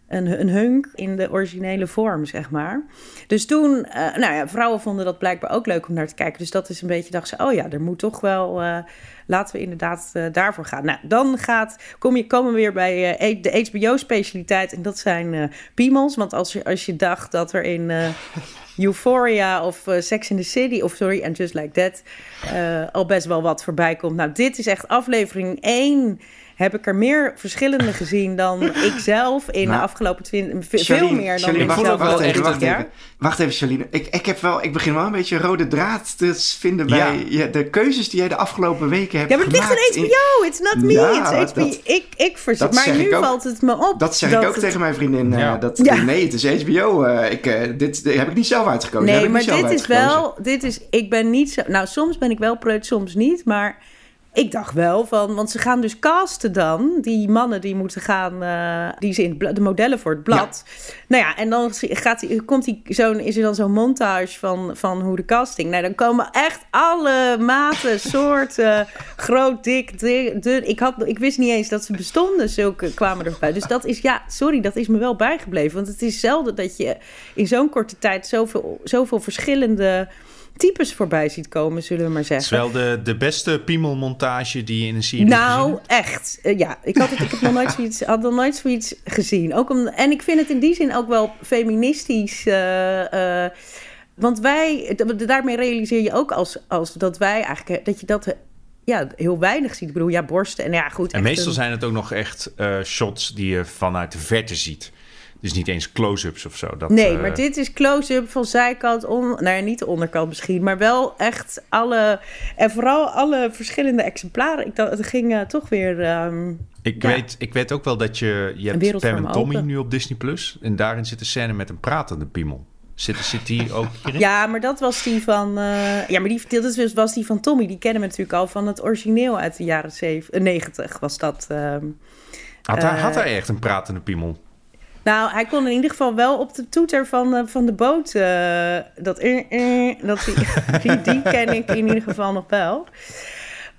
een, een hunk in de originele vorm, zeg maar. Dus toen, eh, nou ja, vrouwen vonden dat blijkbaar ook leuk om naar te kijken. Dus dat is een beetje, dacht ze, oh ja, er moet toch wel... eh, laten we inderdaad eh, daarvoor gaan. Nou, dan gaat, kom je, komen we weer bij de HBO-specialiteit. En dat zijn piemels. Want als je, als je dacht dat er in Euphoria of Sex in the City... of sorry, And Just Like That... al best wel wat voorbij komt. Nou, dit is echt aflevering 1... Heb ik er meer verschillende gezien dan ik zelf in de Nou, afgelopen twintig... Veel Charlene, meer dan ik zelf wacht, even, wacht jaar. even. Wacht even, Charlene. Ik, ik, heb wel, ik begin wel een beetje een rode draad te vinden bij Ja. de keuzes die jij de afgelopen weken hebt Ja, maar het ligt gemaakt. aan in- HBO. It's not me. Ja, it's HBO. dat- ik, ik verzet. dat Maar zeg nu ik ook. valt het me op. Dat zeg ik ook het- tegen mijn vriendin. eh, dat, Ja. Nee, het is HBO. eh, ik, eh, dit, dit heb ik niet zelf uitgekozen. heb Nee, ik maar niet zelf dit is wel. Dit is, ik ben niet zo. Nou, soms ben ik wel preut, soms niet. Maar ik dacht wel van. Want ze gaan dus casten dan. Die mannen die moeten gaan. eh, die zijn de modellen voor het blad. Nou ja, en dan gaat die, komt die, zo'n, is er dan zo'n montage van, van hoe de casting. Nou, dan komen echt alle maten, soorten. groot, dik, dik, dun. Ik, had, ik wist niet eens dat ze bestonden. Zulke kwamen erbij. Dus dat is, ja, sorry, dat is me wel bijgebleven. Want het is zelden dat je in zo'n korte tijd zoveel, zoveel verschillende types voorbij ziet komen, zullen we maar Het is zeggen. wel de, de beste piemelmontage die je in een serie gezien Nou, hebt. echt. Eh, ja, ik had, het, ik heb nog nooit zoiets, had nog nooit zoiets gezien. Ook om, en ik vind het in die zin ook wel feministisch. eh, eh, want wij, daarmee realiseer je ook als, als dat wij eigenlijk, dat je dat ja, heel weinig ziet. Ik bedoel, ja, borsten en ja, goed. En meestal een- zijn het ook nog echt shots die je vanuit de verte ziet. Dus niet eens close-ups of zo. Dat, Nee, eh, maar dit is close-up van zijkant, on, nou ja, niet de onderkant misschien, maar wel echt alle, en vooral alle verschillende exemplaren. Ik dacht, het ging eh, toch weer, ehm, Ik, Ja. weet, ik weet ook wel dat je... Je hebt Pam en Tommy open. nu op Disney+. Plus En daarin zit een scène met een pratende piemel. Zit, zit die ook hierin? ja, maar dat was die van, eh, ja, maar die, dit was- was die van Tommy, die kennen we natuurlijk al van het origineel uit de jaren zeven, eh, 90 was dat. ehm. Had, hij, eh, had hij echt een pratende piemel? Nou, hij kon in ieder geval wel op de toeter van, eh, van de boot. eh, dat, eh, dat die, die, die ken ik in ieder geval nog wel.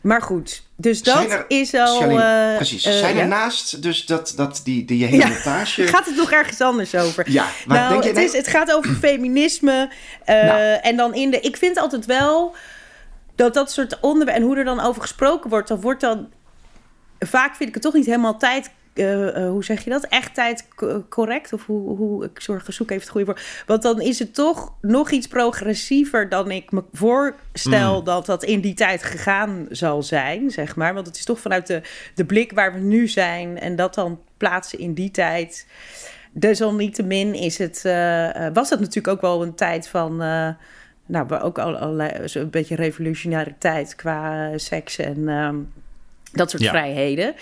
Maar goed, dus dat er- is al. Charlene, precies. Zijn er naast dus dat, dat die, die hele Ja. montage... Gaat het nog ergens anders over? Ja, maar nou, denk je... het, nee- is, het gaat over feminisme. Nou. En dan in de. Ik vind altijd wel dat dat soort onderwerpen. En hoe er dan over gesproken wordt. Dat wordt dan. Vaak vind ik het toch niet helemaal tijd. Eh, eh, hoe zeg je dat? Echt tijd co- correct? Of hoe, hoe ik zorg, zoek even het goede woord. Want dan is het toch nog iets progressiever dan ik me voorstel dat dat in die tijd gegaan zal zijn, zeg maar. Want het is toch vanuit de, de blik waar we nu zijn en dat dan plaatsen in die tijd. Desalniettemin is het, eh, was dat natuurlijk ook wel een tijd van. eh, nou, ook al een beetje revolutionaire tijd qua seks en ehm, dat soort Ja. vrijheden.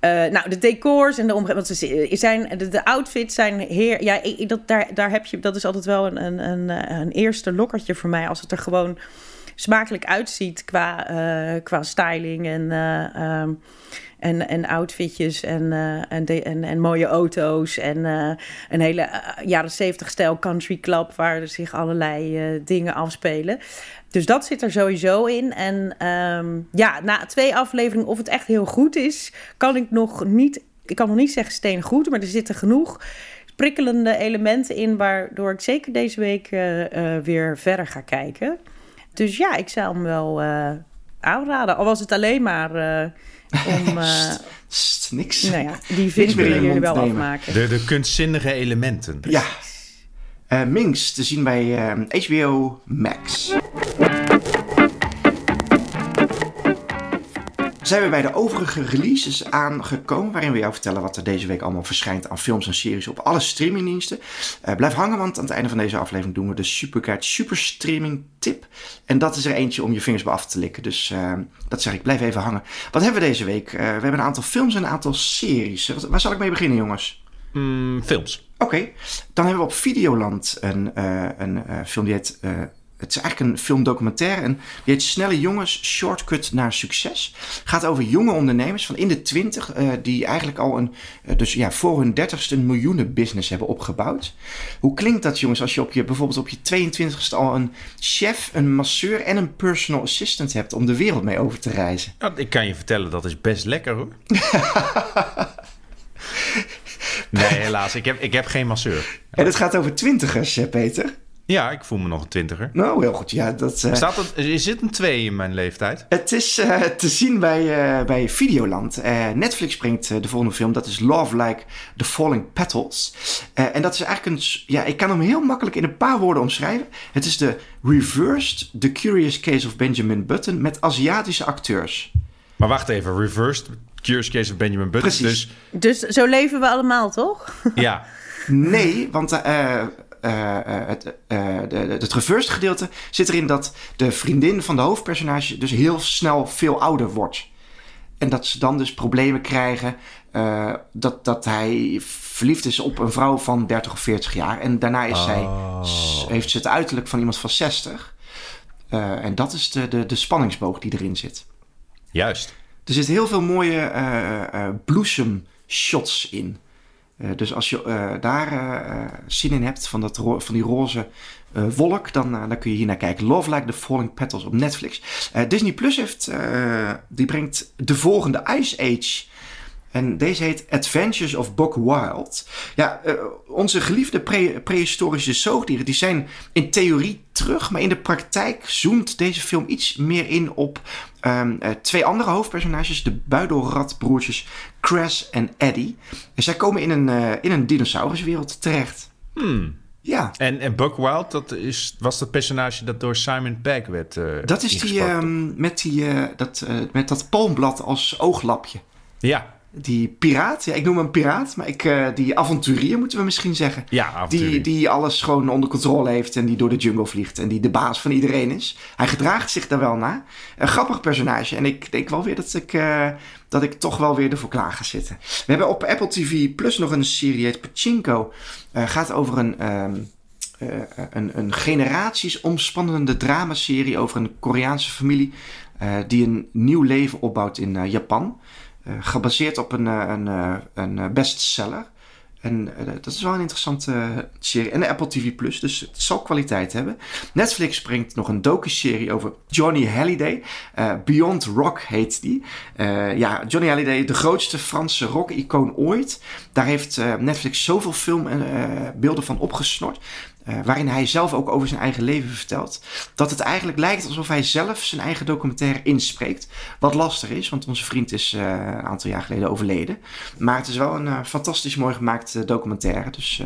Eh, nou, de decors en de omgeving. Want ze zijn, de, de outfits zijn heer. Ja, ik- dat, daar, daar heb je. Dat is altijd wel een, een, een, eh, een eerste lokkertje voor mij. Als het er gewoon smakelijk uitziet qua, eh, qua styling en. eh, ehm, en, en outfitjes en, eh, en, de, en, en mooie auto's. En een hele jaren zeventig stijl country club... waar er zich allerlei dingen afspelen. Dus dat zit er sowieso in. En ehm, ja, na twee afleveringen, of het echt heel goed is... kan ik nog niet... Ik kan nog niet zeggen steen goed, maar er zitten genoeg prikkelende elementen in... waardoor ik zeker deze week weer verder ga kijken. Dus ja, ik zou hem wel eh, aanraden. Al was het alleen maar... eh, om eh, niks. nou ja, die vind je jullie wel nemen. afmaken. De, de kunstzinnige elementen. Ja. Eh, Minx te zien bij eh, HBO Max. Zijn we bij de overige releases aangekomen, waarin we jou vertellen wat er deze week allemaal verschijnt aan films en series op alle streamingdiensten. Eh, blijf hangen, want aan het einde van deze aflevering doen we de Superguide Super Streaming Tip. En dat is er eentje om je vingers bij af te likken. Dus eh, dat zeg ik, blijf even hangen. Wat hebben we deze week? Eh, we hebben een aantal films en een aantal series. Wat- Waar zal ik mee beginnen, jongens? Mm, films. Oké, dan hebben we op Videoland een, een film die heet... het is eigenlijk een filmdocumentaire en die heet Snelle Jongens, Shortcut naar Succes. Gaat over jonge ondernemers van in de twintig eh, die eigenlijk al een, eh, dus ja, voor hun dertigste een miljoenenbusiness hebben opgebouwd. Hoe klinkt dat jongens als je op je, bijvoorbeeld op je 22ste al een chef, een masseur en een personal assistant hebt om de wereld mee over te reizen? Nou, ik kan je vertellen, dat is best lekker hoor. nee, helaas. Ik heb, ik heb geen masseur. En het gaat over twintigers, Peter? Ja, ik voel me nog een twintiger. Nou, heel goed. Ja, dat, eh, Staat dat, is dit een 2 in mijn leeftijd? Het is eh, te zien bij, eh, bij Videoland. Eh, Netflix brengt de volgende film. Dat is Love Like the Falling Petals. Eh, en dat is eigenlijk een... Ja, ik kan hem heel makkelijk in een paar woorden omschrijven. Het is de Reversed The Curious Case of Benjamin Button met Aziatische acteurs. Maar wacht even, reversed. Curious Case of Benjamin Button. Precies. Dus zo leven we allemaal, toch? Dus ja, Nee, want eh, eh, het, eh, de, het reversed gedeelte zit erin dat de vriendin van de hoofdpersonage dus heel snel veel ouder wordt. En dat ze dan dus problemen krijgen dat, dat hij verliefd is op een vrouw van 30 of 40 jaar. En daarna is zij, s- heeft ze het uiterlijk van iemand van 60. Eh, en dat is de, de, de spanningsboog die erin zit. juist. Er zitten heel veel mooie eh bloesemshots in. Eh, dus als je eh, daar eh, zin in hebt van, dat van die roze wolk, dan, dan kun je hier naar kijken. Love Like the Falling Petals op Netflix. Disney Plus heeft, die brengt de volgende Ice Age. En deze heet Adventures of Buck Wild. Ja, onze geliefde pre- prehistorische zoogdieren, die zijn in theorie terug. Maar in de praktijk zoomt deze film iets meer in op ehm, eh, twee andere hoofdpersonages. De buidelratbroertjes Crash en Eddie. En zij komen in een, eh, in een dinosauruswereld terecht. Ja, En, en Buck Wild, dat is, was dat personage dat door Simon Pegg werd eh, dat is die ehm, met, die, dat, met dat palmblad als ooglapje. Ja, Die piraat, ja, ik noem hem piraat, maar ik, eh, die avonturier moeten we misschien zeggen. ja. Die, die alles gewoon onder controle heeft en die door de jungle vliegt en die de baas van iedereen is. Hij gedraagt zich daar wel na. Een grappig personage. En ik denk wel weer dat ik, eh, dat ik toch wel weer ervoor klaar ga zitten. We hebben op Apple TV Plus nog een serie, heet Pachinko. Eh, gaat over een, ehm, eh, een, een generaties omspannende dramaserie over een Koreaanse familie die een nieuw leven opbouwt in Japan. Eh, gebaseerd op een, eh, een, eh, een bestseller. En dat is wel een interessante serie. En de Apple TV Plus, dus het zal kwaliteit hebben. Netflix brengt nog een docu-serie over Johnny Hallyday. Eh, Beyond Rock heet die. Ja, Johnny Hallyday, de grootste Franse rock-icoon ooit. Daar heeft Netflix zoveel filmbeelden van opgesnort. Eh, waarin hij zelf ook over zijn eigen leven vertelt. Dat het eigenlijk lijkt alsof hij zelf zijn eigen documentaire inspreekt. Wat lastig is, want onze vriend is eh, een aantal jaar geleden overleden. Maar het is wel een eh, fantastisch mooi gemaakt documentaire. Dus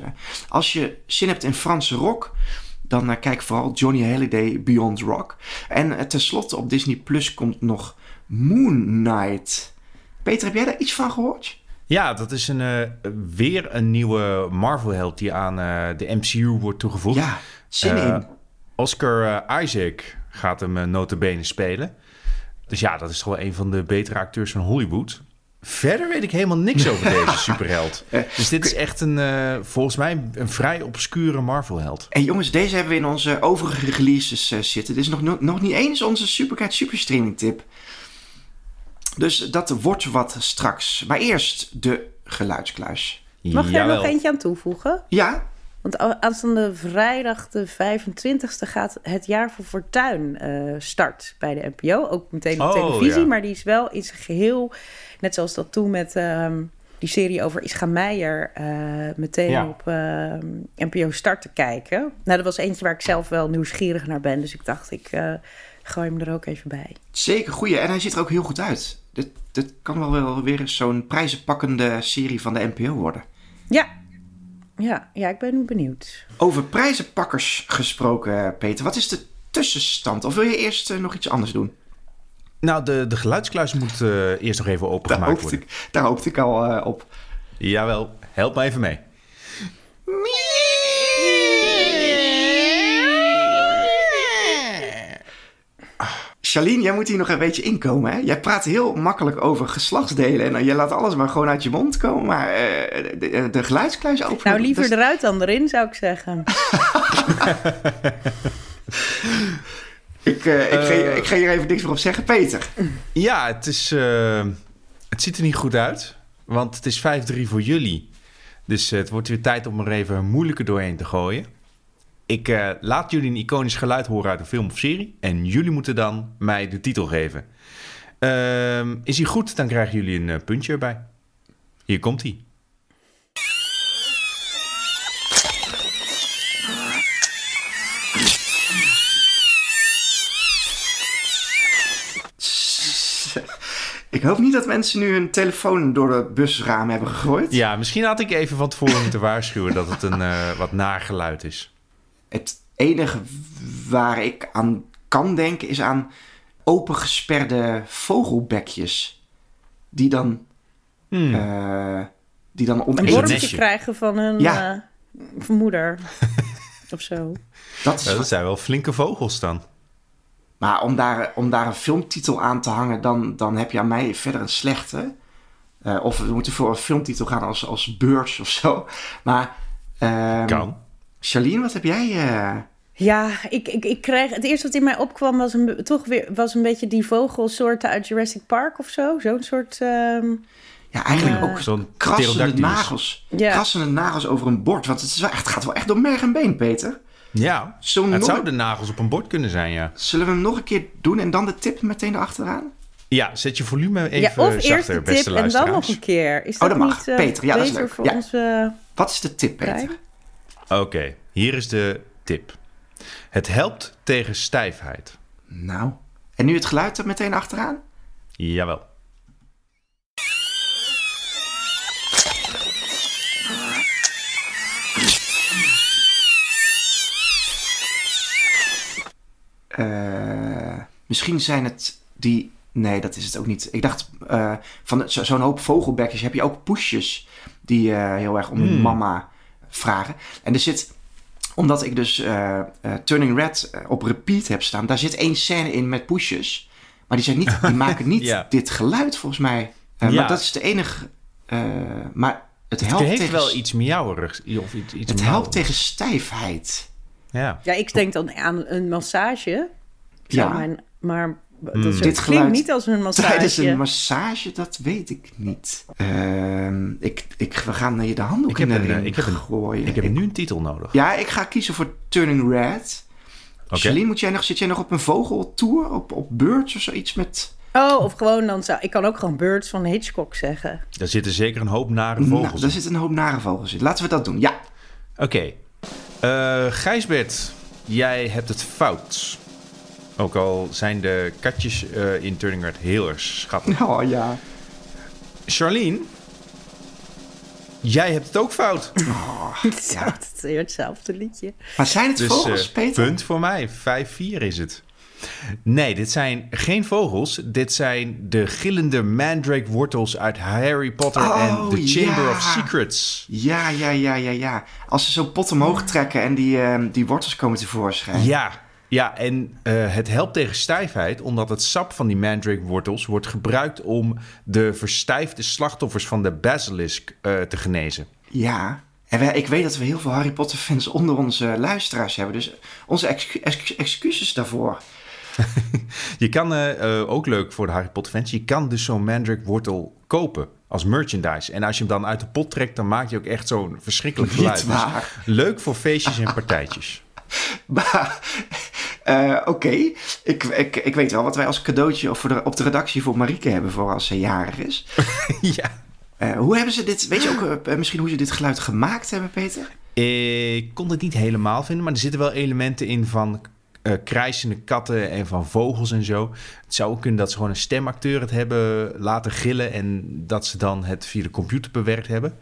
als je zin hebt in Franse rock, dan kijk vooral Johnny Hallyday Beyond Rock. En tenslotte op Disney Plus komt nog Moon Knight. Peter, heb jij daar iets van gehoord? Ja, dat is een, eh, weer een nieuwe Marvel-held die aan eh, de MCU wordt toegevoegd. Ja, zin Eh, in. Oscar Isaac gaat hem notabene spelen. Dus ja, dat is toch wel een van de betere acteurs van Hollywood. Verder weet ik helemaal niks over deze superheld. Dus dit is echt een, volgens mij, een vrij obscure Marvel-held. En jongens, deze hebben we in onze overige releases zitten. Dit is nog, nog, nog niet eens onze Supercat Superstreaming tip. Dus dat wordt wat straks. Maar eerst de geluidskluis. Mag je er nog eentje aan toevoegen? Ja, Want aanstaande vrijdag de 25e gaat het jaar voor Fortuin eh, start bij de NPO. Ook meteen op Oh, televisie, ja. maar die is wel in zijn geheel... net zoals dat toen met ehm, die serie over Ischa Meijer... eh, meteen Ja. op ehm, NPO Start te kijken. Nou, dat was eentje waar ik zelf wel nieuwsgierig naar ben. Dus ik dacht, ik eh, gooi hem er ook even bij. zeker goeie. En hij ziet er ook heel goed uit. Dit, dit kan wel, wel weer eens zo'n prijzenpakkende serie van de NPO worden. Ja, ja, ja ik ben benieuwd. Over prijzenpakkers gesproken, Peter. Wat is de tussenstand? Of wil je eerst eh, nog iets anders doen? Nou, de, de geluidskluis moet eh, eerst nog even opengemaakt worden. ik, daar hoopte ik al eh, op. Jawel, help me even mee. Charlene, jij moet hier nog een beetje inkomen. Hè? Jij praat heel makkelijk over geslachtsdelen. En je laat alles maar gewoon uit je mond komen. Maar eh, de, de, geluidskluis openen... Nou, liever is- eruit dan erin, zou ik zeggen. ik, eh, ik, ga, Eh. ik ga hier even niks meer op zeggen. Peter. Ja, het, is, eh, het ziet er niet goed uit. Want het is 5-3 voor jullie. Dus het wordt weer tijd om er even moeilijker doorheen te gooien. Ik eh, laat jullie een iconisch geluid horen uit een film of serie. En jullie moeten dan mij de titel geven. Ehm, is hij goed, dan krijgen jullie een eh, puntje erbij. Hier komt hij. Ik hoop niet dat mensen nu hun telefoon door de busraam hebben gegooid. Ja, misschien had ik even van tevoren moeten waarschuwen dat het een eh, wat naar geluid is. Het enige waar ik aan kan denken is aan opengesperde vogelbekjes. Die dan, Hmm. eh, die dan Een om wormpje nestje. krijgen van hun Ja. eh, moeder. of zo. Dat is Ja, dat zijn wel flinke vogels dan. Maar om daar, om daar een filmtitel aan te hangen, dan, dan heb je aan mij verder een slechte. Eh, of we moeten voor een filmtitel gaan als, als beurs of zo. Maar, ehm Kan. Charlene, wat heb jij? eh, Ja, ik, ik, ik kreeg, het eerste wat in mij opkwam was een, toch weer was een beetje die vogelsoorten uit Jurassic Park of zo. Zo'n soort. ehm, ja, eigenlijk Eh, ook Zo'n krassende nagels. Ja. Krassende nagels over een bord. Want het, is wel, het gaat wel echt door merg en been, Peter. Ja, we, het nog, zou de nagels op een bord kunnen zijn, ja. zullen we hem nog een keer doen en dan de tip meteen erachteraan? Ja, zet je volume even ja, of zachter, eerst de beste tip en dan nog een keer. Is Oh, dat, dat mag. niet eh, Peter, ja, dat is leuk. voor Ja. onze Wat is de tip, Peter? Oké, hier is de tip. Het helpt tegen stijfheid. Nou, en nu het geluid er meteen achteraan? Jawel. Uh, misschien zijn het die. Nee, dat is het ook niet. Ik dacht, eh, van zo'n hoop vogelbekjes heb je ook poesjes die eh, heel erg om hmm. mama vragen. En er zit... Omdat ik dus eh, eh, Turning Red eh, op repeat heb staan... daar zit één scène in met poesjes. Maar die, zijn niet, die maken niet Ja. dit geluid, volgens mij. Eh, Ja. Maar dat is de enige... eh, maar het Het helpt heeft tegen... wel iets miauwerigs. Of iets, iets Het helpt tegen stijfheid. Ja. Ja, ik denk dan aan een massage. Ja. Mijn, maar dat Hmm. is- Dit het geluid klinkt niet als een massage. Tijdens een massage, dat weet ik niet. Ehm, ik, ik, we gaan je de handdoek Ik heb, in de een, eh, ring ik, heb een, gooien. ik heb nu een titel nodig. Ja, ik ga kiezen voor Turning Red. Celine, moet jij nog, zit jij nog op een vogeltour? Op, op Birds of zoiets met... Oh, of gewoon dan zou... Ik kan ook gewoon Birds van Hitchcock zeggen. Daar zitten zeker een hoop nare Nou, vogels daar in. zit een hoop nare vogels in. Laten we dat doen, ja. Oké. Eh, Gijsbert, jij hebt het fout. Ook al zijn de katjes eh, in Turning Red heel erg schattig. Oh ja. Charlene, jij hebt het ook fout. Het is weer hetzelfde liedje. Maar zijn het Dus vogels, eh, Peter? punt voor mij. 5-4 is het. Nee, dit zijn geen vogels. Dit zijn de gillende mandrake-wortels uit Harry Potter en Oh, The Chamber ja. of Secrets. Ja, ja, ja, ja, ja. Als ze zo'n pot omhoog trekken en die, ehm, die wortels komen tevoorschijn. Ja, ja en eh, het helpt tegen stijfheid, omdat het sap van die mandrake-wortels wordt gebruikt om de verstijfde slachtoffers van de basilisk eh, te genezen. Ja. En wij, ik weet dat we heel veel Harry Potter fans onder onze luisteraars hebben. Dus onze excu- ex- excuses daarvoor. Je kan, eh, ook leuk voor de Harry Potter fans, je kan dus zo'n mandrake-wortel kopen als merchandise. En als je hem dan uit de pot trekt, dan maak je ook echt zo'n verschrikkelijk geluid. Dus leuk voor feestjes en partijtjes. Maar, eh, oké. Ik, ik, ik weet wel wat wij als cadeautje of voor de, op de redactie voor Marieke hebben voor als ze jarig is. ja. Eh, hoe hebben ze dit, weet je ook eh, misschien hoe ze dit geluid gemaakt hebben, Peter? Ik kon het niet helemaal vinden, maar er zitten wel elementen in van eh krijsende katten en van vogels en zo. Het zou ook kunnen dat ze gewoon een stemacteur het hebben laten gillen en dat ze dan het via de computer bewerkt hebben.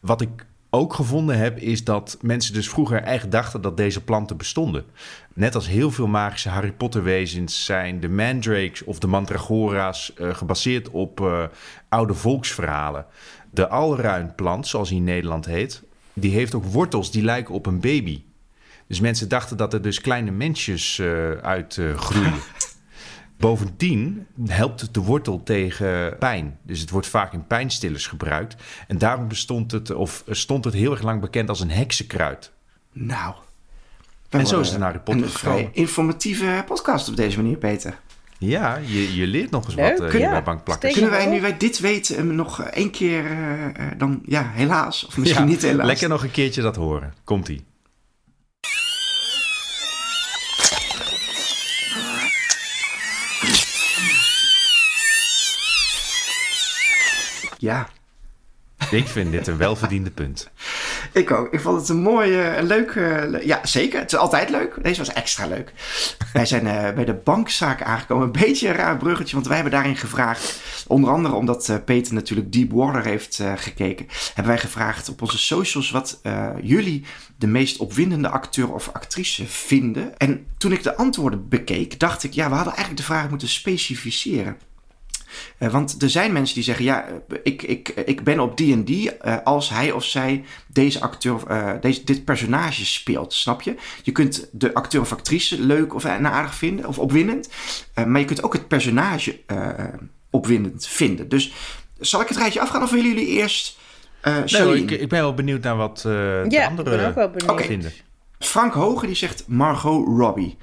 Wat ik ook gevonden heb, is dat mensen dus vroeger echt dachten dat deze planten bestonden. Net als heel veel magische Harry Potter wezens zijn de mandrakes of de mandragora's eh, gebaseerd op eh, oude volksverhalen. De alruinplant, zoals hij in Nederland heet, die heeft ook wortels die lijken op een baby. Dus mensen dachten dat er dus kleine mensjes eh, uit groeien. Bovendien helpt de wortel tegen pijn. Dus het wordt vaak in pijnstillers gebruikt. En daarom bestond het, of stond het heel erg lang bekend als een heksenkruid. Nou. En zo is het eh, naar Harry Potter Een vrij informatieve podcast op deze manier, Peter. Ja, je, je leert nog eens Leuk, wat hier ja. bij Kunnen wij, nu wij dit weten, nog eh, één keer eh, eh, dan, ja, helaas, of misschien Ja, niet helaas. Lekker nog een keertje dat horen. Komt-ie. Ja, Ik vind dit een welverdiende punt. ik ook. Ik vond het een mooie, een leuke... le- ja, zeker. Het is altijd leuk. Deze was extra leuk. wij zijn eh, bij de bankzaak aangekomen. Een beetje een raar bruggetje, want wij hebben daarin gevraagd... Onder andere omdat eh, Peter natuurlijk Deepwater heeft eh, gekeken... hebben wij gevraagd op onze socials wat jullie de meest opwindende acteur of actrice vinden. En toen ik de antwoorden bekeek, dacht ik... ja, we hadden eigenlijk de vraag moeten specificeren. Eh, want er zijn mensen die zeggen: ja, ik, ik, ik ben op die en die eh, als hij of zij deze acteur, eh, deze, dit personage speelt. Snap je? Je kunt de acteur of actrice leuk of aardig vinden of opwindend, eh, maar je kunt ook het personage eh, opwindend vinden. Dus zal ik het rijtje afgaan of willen jullie eerst? eh Nee, ik, ik ben wel benieuwd naar wat eh, de Ja, ik anderen ben ook wel benieuwd. Vinden. Frank Hoge die zegt Margot Robbie.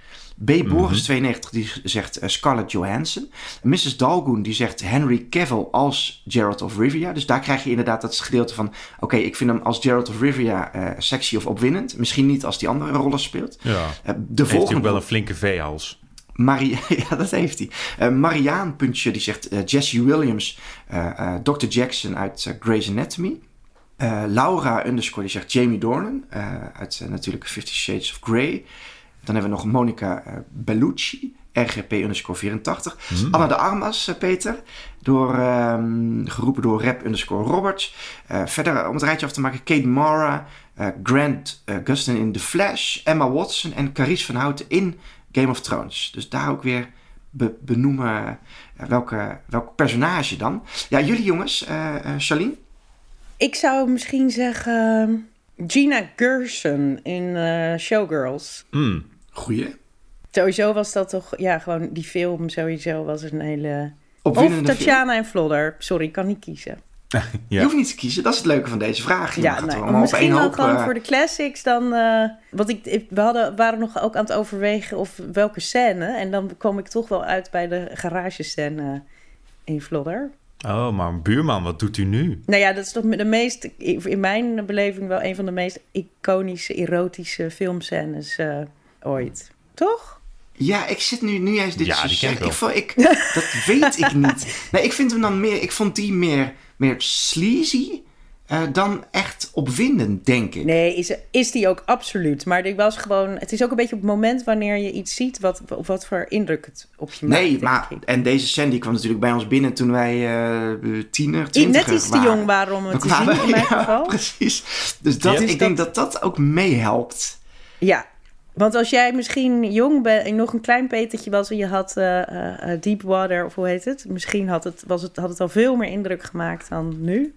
B. Boris 92 die zegt eh, Scarlett Johansson. Mrs. Dalgoen die zegt Henry Cavill als Geralt of Rivia. Dus daar krijg je inderdaad dat gedeelte van... Oké, ik vind hem als Geralt of Rivia eh, sexy of opwindend. Misschien niet als die andere rollen speelt. Ja. Eh, de Heeft hij volgende... ook wel een flinke veehals. Marie, ja, dat heeft hij. Eh Mariaan Puntje die zegt Jesse Williams, eh, Dr. Jackson uit Grey's Anatomy. Laura underscore die zegt Jamie Dornan uit natuurlijk Fifty Shades of Grey. Dan hebben we nog Monica eh, Bellucci, RGP underscore 84. Anna de Armas, eh, Peter, door, ehm, geroepen door Rap underscore Roberts. Eh, verder, om het rijtje af te maken, Kate Mara, eh, Grant Gustin in The Flash, Emma Watson en Carice van Houten in Game of Thrones. Dus daar ook weer be- benoemen welke, welk personage dan. Ja, jullie jongens, eh eh, Charlene? Ik zou misschien zeggen Gina Gershon in eh, Showgirls. Hmm. Goeie. Sowieso was dat toch, ja, gewoon die film sowieso was een hele... Of film. Tatjana en Flodder. Sorry, ik kan niet kiezen. Ja. Je hoeft niet te kiezen, dat is het leuke van deze vraag. Je Ja, gaat nee, op misschien één wel hoop, gewoon eh, voor de classics dan... eh want ik, ik- we hadden, waren nog ook aan het overwegen of welke scène. En dan kwam ik toch wel uit bij de garagescène in Flodder. Oh, maar buurman, wat doet u nu? Nou ja, dat is toch de meest, in mijn beleving wel een van de meest iconische, erotische filmscènes eh, ooit. Toch? Ja, ik zit nu, nu juist dit Ja, die ken ik vond, ik, dat weet ik niet. Nee, ik vind hem dan meer, ik vond die meer, meer sleazy eh, dan echt opwindend, denk ik. Nee, is, is die ook absoluut. Maar ik was gewoon, het is ook een beetje op het moment wanneer je iets ziet, wat, op wat voor indruk het op je maakt. Nee, maar ik. en deze scène die kwam natuurlijk bij ons binnen toen wij eh tiener, twintiger Net iets te jong waren om het te Kwamen- zien in mijn ja, geval. precies. Dus dat, Ja. ik denk dat- dat dat ook meehelpt. Ja, want als jij misschien jong bent en nog een klein petertje was en je had eh, eh, eh, Deepwater, of hoe heet het? Misschien had het, was het, had het al veel meer indruk gemaakt dan nu.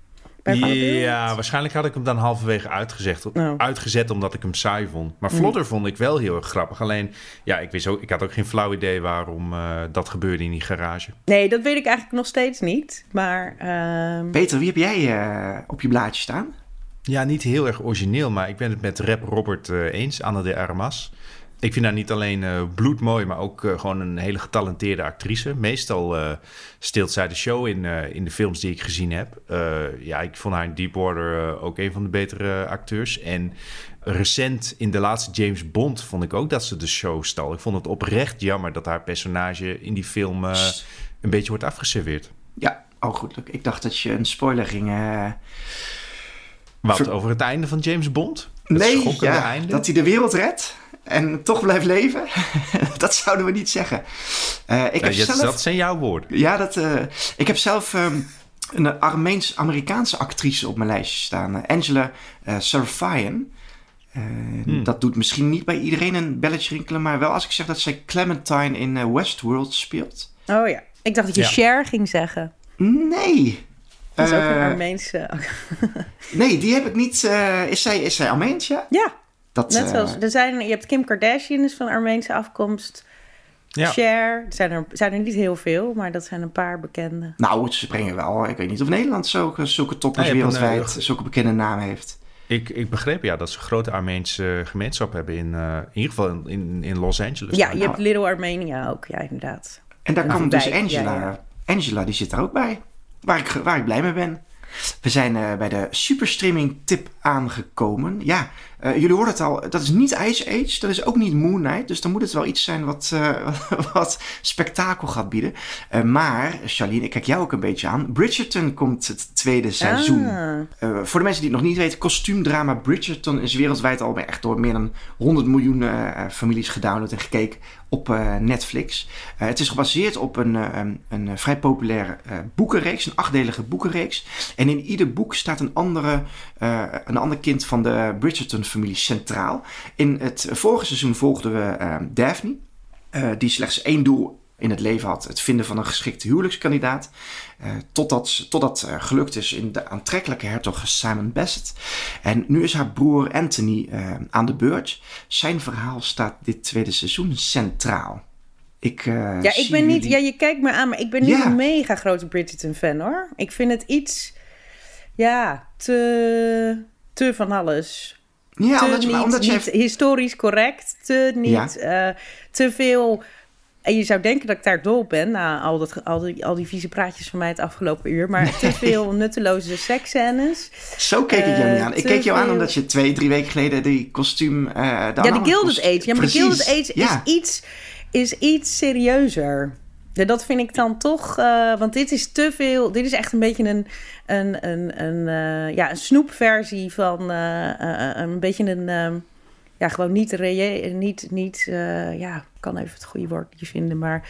Ja, waarschijnlijk had ik hem dan halverwege uitgezet, Oh. uitgezet omdat ik hem saai vond. Maar Vlodder vond ik wel heel erg grappig. Alleen, ja, ik, wist ook, ik had ook geen flauw idee waarom eh, dat gebeurde in die garage. Nee, dat weet ik eigenlijk nog steeds niet. Maar ehm, Peter, wie heb jij eh, op je blaadje staan? Ja, niet heel erg origineel, maar ik ben het met rap Robert eh, eens, Anna de Armas. Ik vind haar niet alleen eh bloedmooi, maar ook eh, gewoon een hele getalenteerde actrice. Meestal steelt zij de show in, in de films die ik gezien heb. Ja, ik vond haar in Deepwater ook een van de betere acteurs. En recent in de laatste James Bond vond ik ook dat ze de show stal. Ik vond het oprecht jammer dat haar personage in die film een beetje wordt afgeserveerd. Ja, oh goed. Ik dacht dat je een spoiler ging... Wat, Ver- over het einde van James Bond? Het nee, ja, einde? dat hij de wereld redt en toch blijft leven. dat zouden we niet zeggen. Eh, ik heb dat- zelf... Dat zijn jouw woorden. Ja, dat, eh, ik heb zelf ehm, een Armeens-Amerikaanse actrice op mijn lijstje staan. Angela uh, Hmm. Dat doet misschien niet bij iedereen een belletje rinkelen, maar wel als ik zeg dat zij Clementine in Westworld speelt. oh ja, ik dacht dat je Ja. Cher ging zeggen. Nee. Dat is ook een Eh, Armeense... Nee, die heb ik niet. eh, is, zij, is zij Armeens, ja? ja, Dat, net eh, zoals... Er zijn, je hebt Kim Kardashian, is van Armeense afkomst. Ja. Cher, er zijn er, zijn er niet heel veel, maar dat zijn een paar bekende. Nou, ze brengen wel. Ik weet niet of Nederland zulke, zulke toppers Ah, een, wereldwijd eh, zulke bekende namen heeft. Ik, ik begreep ja, dat ze een grote Armeense gemeenschap hebben in, eh, in ieder geval in, in, in Los Angeles. Ja, je hebt Little Armenia ook, ja, inderdaad. En daar Een kwam dus Angela. ja, ja. Angela, die zit er ook bij. Waar ik, waar ik blij mee ben. We zijn eh, bij de superstreaming tip aangekomen. Ja, eh, jullie hoorden het al. Dat is niet Ice Age. Dat is ook niet Moon Knight. Dus dan moet het wel iets zijn wat, eh, wat spektakel gaat bieden. Eh, maar, Charlene, ik kijk jou ook een beetje aan. Bridgerton komt het tweede seizoen. Ah. Voor de mensen die het nog niet weten, kostuumdrama Bridgerton is wereldwijd al echt door meer dan 100 miljoen families gedownload en gekeken op Netflix. Het is gebaseerd op een, een, een vrij populaire boekenreeks, een achtdelige boekenreeks. En in ieder boek staat een, andere, een ander kind van de Bridgerton-familie centraal. In het vorige seizoen volgden we eh, Daphne, eh, die slechts één doel in het leven had: het vinden van een geschikte huwelijkskandidaat. Eh, totdat, totdat eh, gelukt is in de aantrekkelijke hertog Simon Bassett. En nu is haar broer Anthony aan de beurt. Zijn verhaal staat dit tweede seizoen centraal. Ik, Ja, ik ben niet. Ja, je kijkt me aan, maar ik ben niet Ja. een mega grote Bridgerton-fan hoor. Ik vind het iets. Ja, te. te van alles. Ja, te omdat niet, maar omdat je niet historisch correct. Te niet. eh, te veel. En je zou denken dat ik daar dol op ben na al, dat, al, die, al die vieze praatjes van mij het afgelopen uur. Maar te veel nutteloze seksscènes. Zo keek ik jou Eh, niet aan. Ik te keek jou aan omdat je twee, drie weken geleden die kostuum... eh Ja, de Gilded Age. Ja, maar de Gilded Age ja. is, iets, is iets serieuzer. Dat vind ik dan toch... eh, want dit is te veel... Dit is echt een beetje een, een, een, een, eh, ja, een snoepversie van... eh, een beetje een... ehm, ja, gewoon niet reëel... Niet, niet ja, ik kan even het goede woord niet vinden, maar...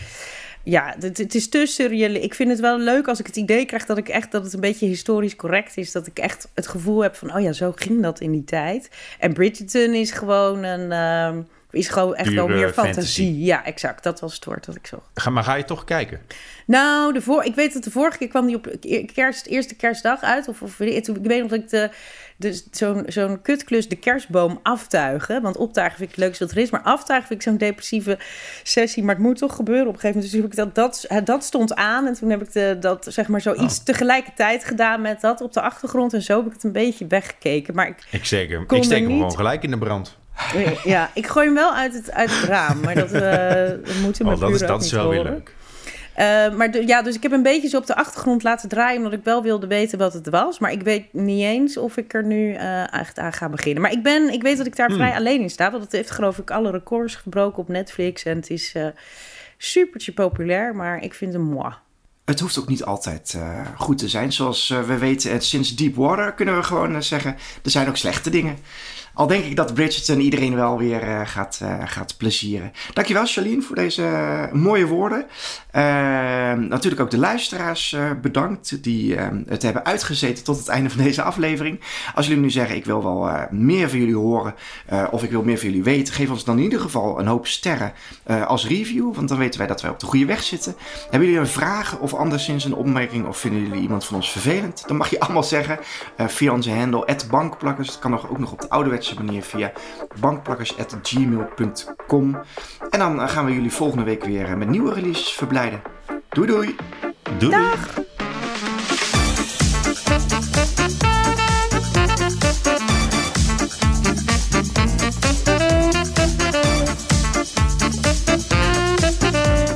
Ja, het, het is te surreal. Ik vind het wel leuk als ik het idee krijg dat ik echt dat het een beetje historisch correct is. Dat ik echt het gevoel heb van, oh ja, zo ging dat in die tijd. En Bridgerton is gewoon een, ehm, is gewoon echt wel meer fantasie. Ja, exact. Dat was het woord dat ik zocht. Ga, maar ga je toch kijken? Nou, de voor, ik weet dat de vorige keer kwam die op kerst, eerste kerstdag uit. Of, of ik weet nog dat ik de, de, zo'n zo'n kutklus, de kerstboom aftuigen. Want optuigen vind ik het leukste wat er is. Maar aftuigen vind ik zo'n depressieve sessie. Maar het moet toch gebeuren op een gegeven moment. Dus heb ik dat, dat, dat stond aan. En toen heb ik de, dat zeg maar zoiets tegelijkertijd gedaan met dat op de achtergrond. En zo heb ik het een beetje weggekeken. Maar ik, Ik Kon ik steek hem niet- gewoon gelijk in de brand. Ja, ik gooi hem wel uit het, uit het raam. Maar dat, eh dat moeten mijn Oh, dat is, dat is niet wel weer horen. leuk. Eh, maar de- ja, dus ik heb een beetje zo op de achtergrond laten draaien, omdat ik wel wilde weten wat het was. Maar ik weet niet eens of ik er nu eh, echt aan ga beginnen. Maar ik, ben, ik weet dat ik daar vrij alleen in sta, want het heeft geloof ik alle records gebroken op Netflix. En het is eh supertje populair, maar ik vind hem moi. Het hoeft ook niet altijd eh, goed te zijn. Zoals we weten, sinds Deepwater kunnen we gewoon zeggen... er zijn ook slechte dingen. Al denk ik dat Bridgerton iedereen wel weer eh, gaat, eh, gaat plezieren. Dankjewel, Charlene, voor deze eh, mooie woorden. Eh, natuurlijk ook de luisteraars bedankt... die eh, het hebben uitgezeten tot het einde van deze aflevering. Als jullie nu zeggen, ik wil wel meer van jullie horen... of ik wil meer van jullie weten... geef ons dan in ieder geval een hoop sterren als review... want dan weten wij dat wij op de goede weg zitten. Hebben jullie een vraag of anderszins een opmerking... of vinden jullie iemand van ons vervelend? Dan mag je allemaal zeggen via onze handle bankplakkers. Het kan nog, ook nog op de ouderwetse manier via bankplakkers.gmail.com. En dan eh, gaan we jullie volgende week weer eh, met nieuwe releases verblijden. Doei doei! Doei. doei.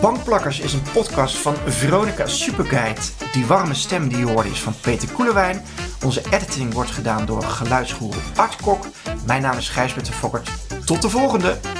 Bankplakkers is een podcast van Veronica Superguide. Die warme stem die je hoorde is van Peter Koelewijn. Onze editing wordt gedaan door geluidsgoer Art Kok. Mijn naam is Gijsbert de Fokkert. Tot de volgende!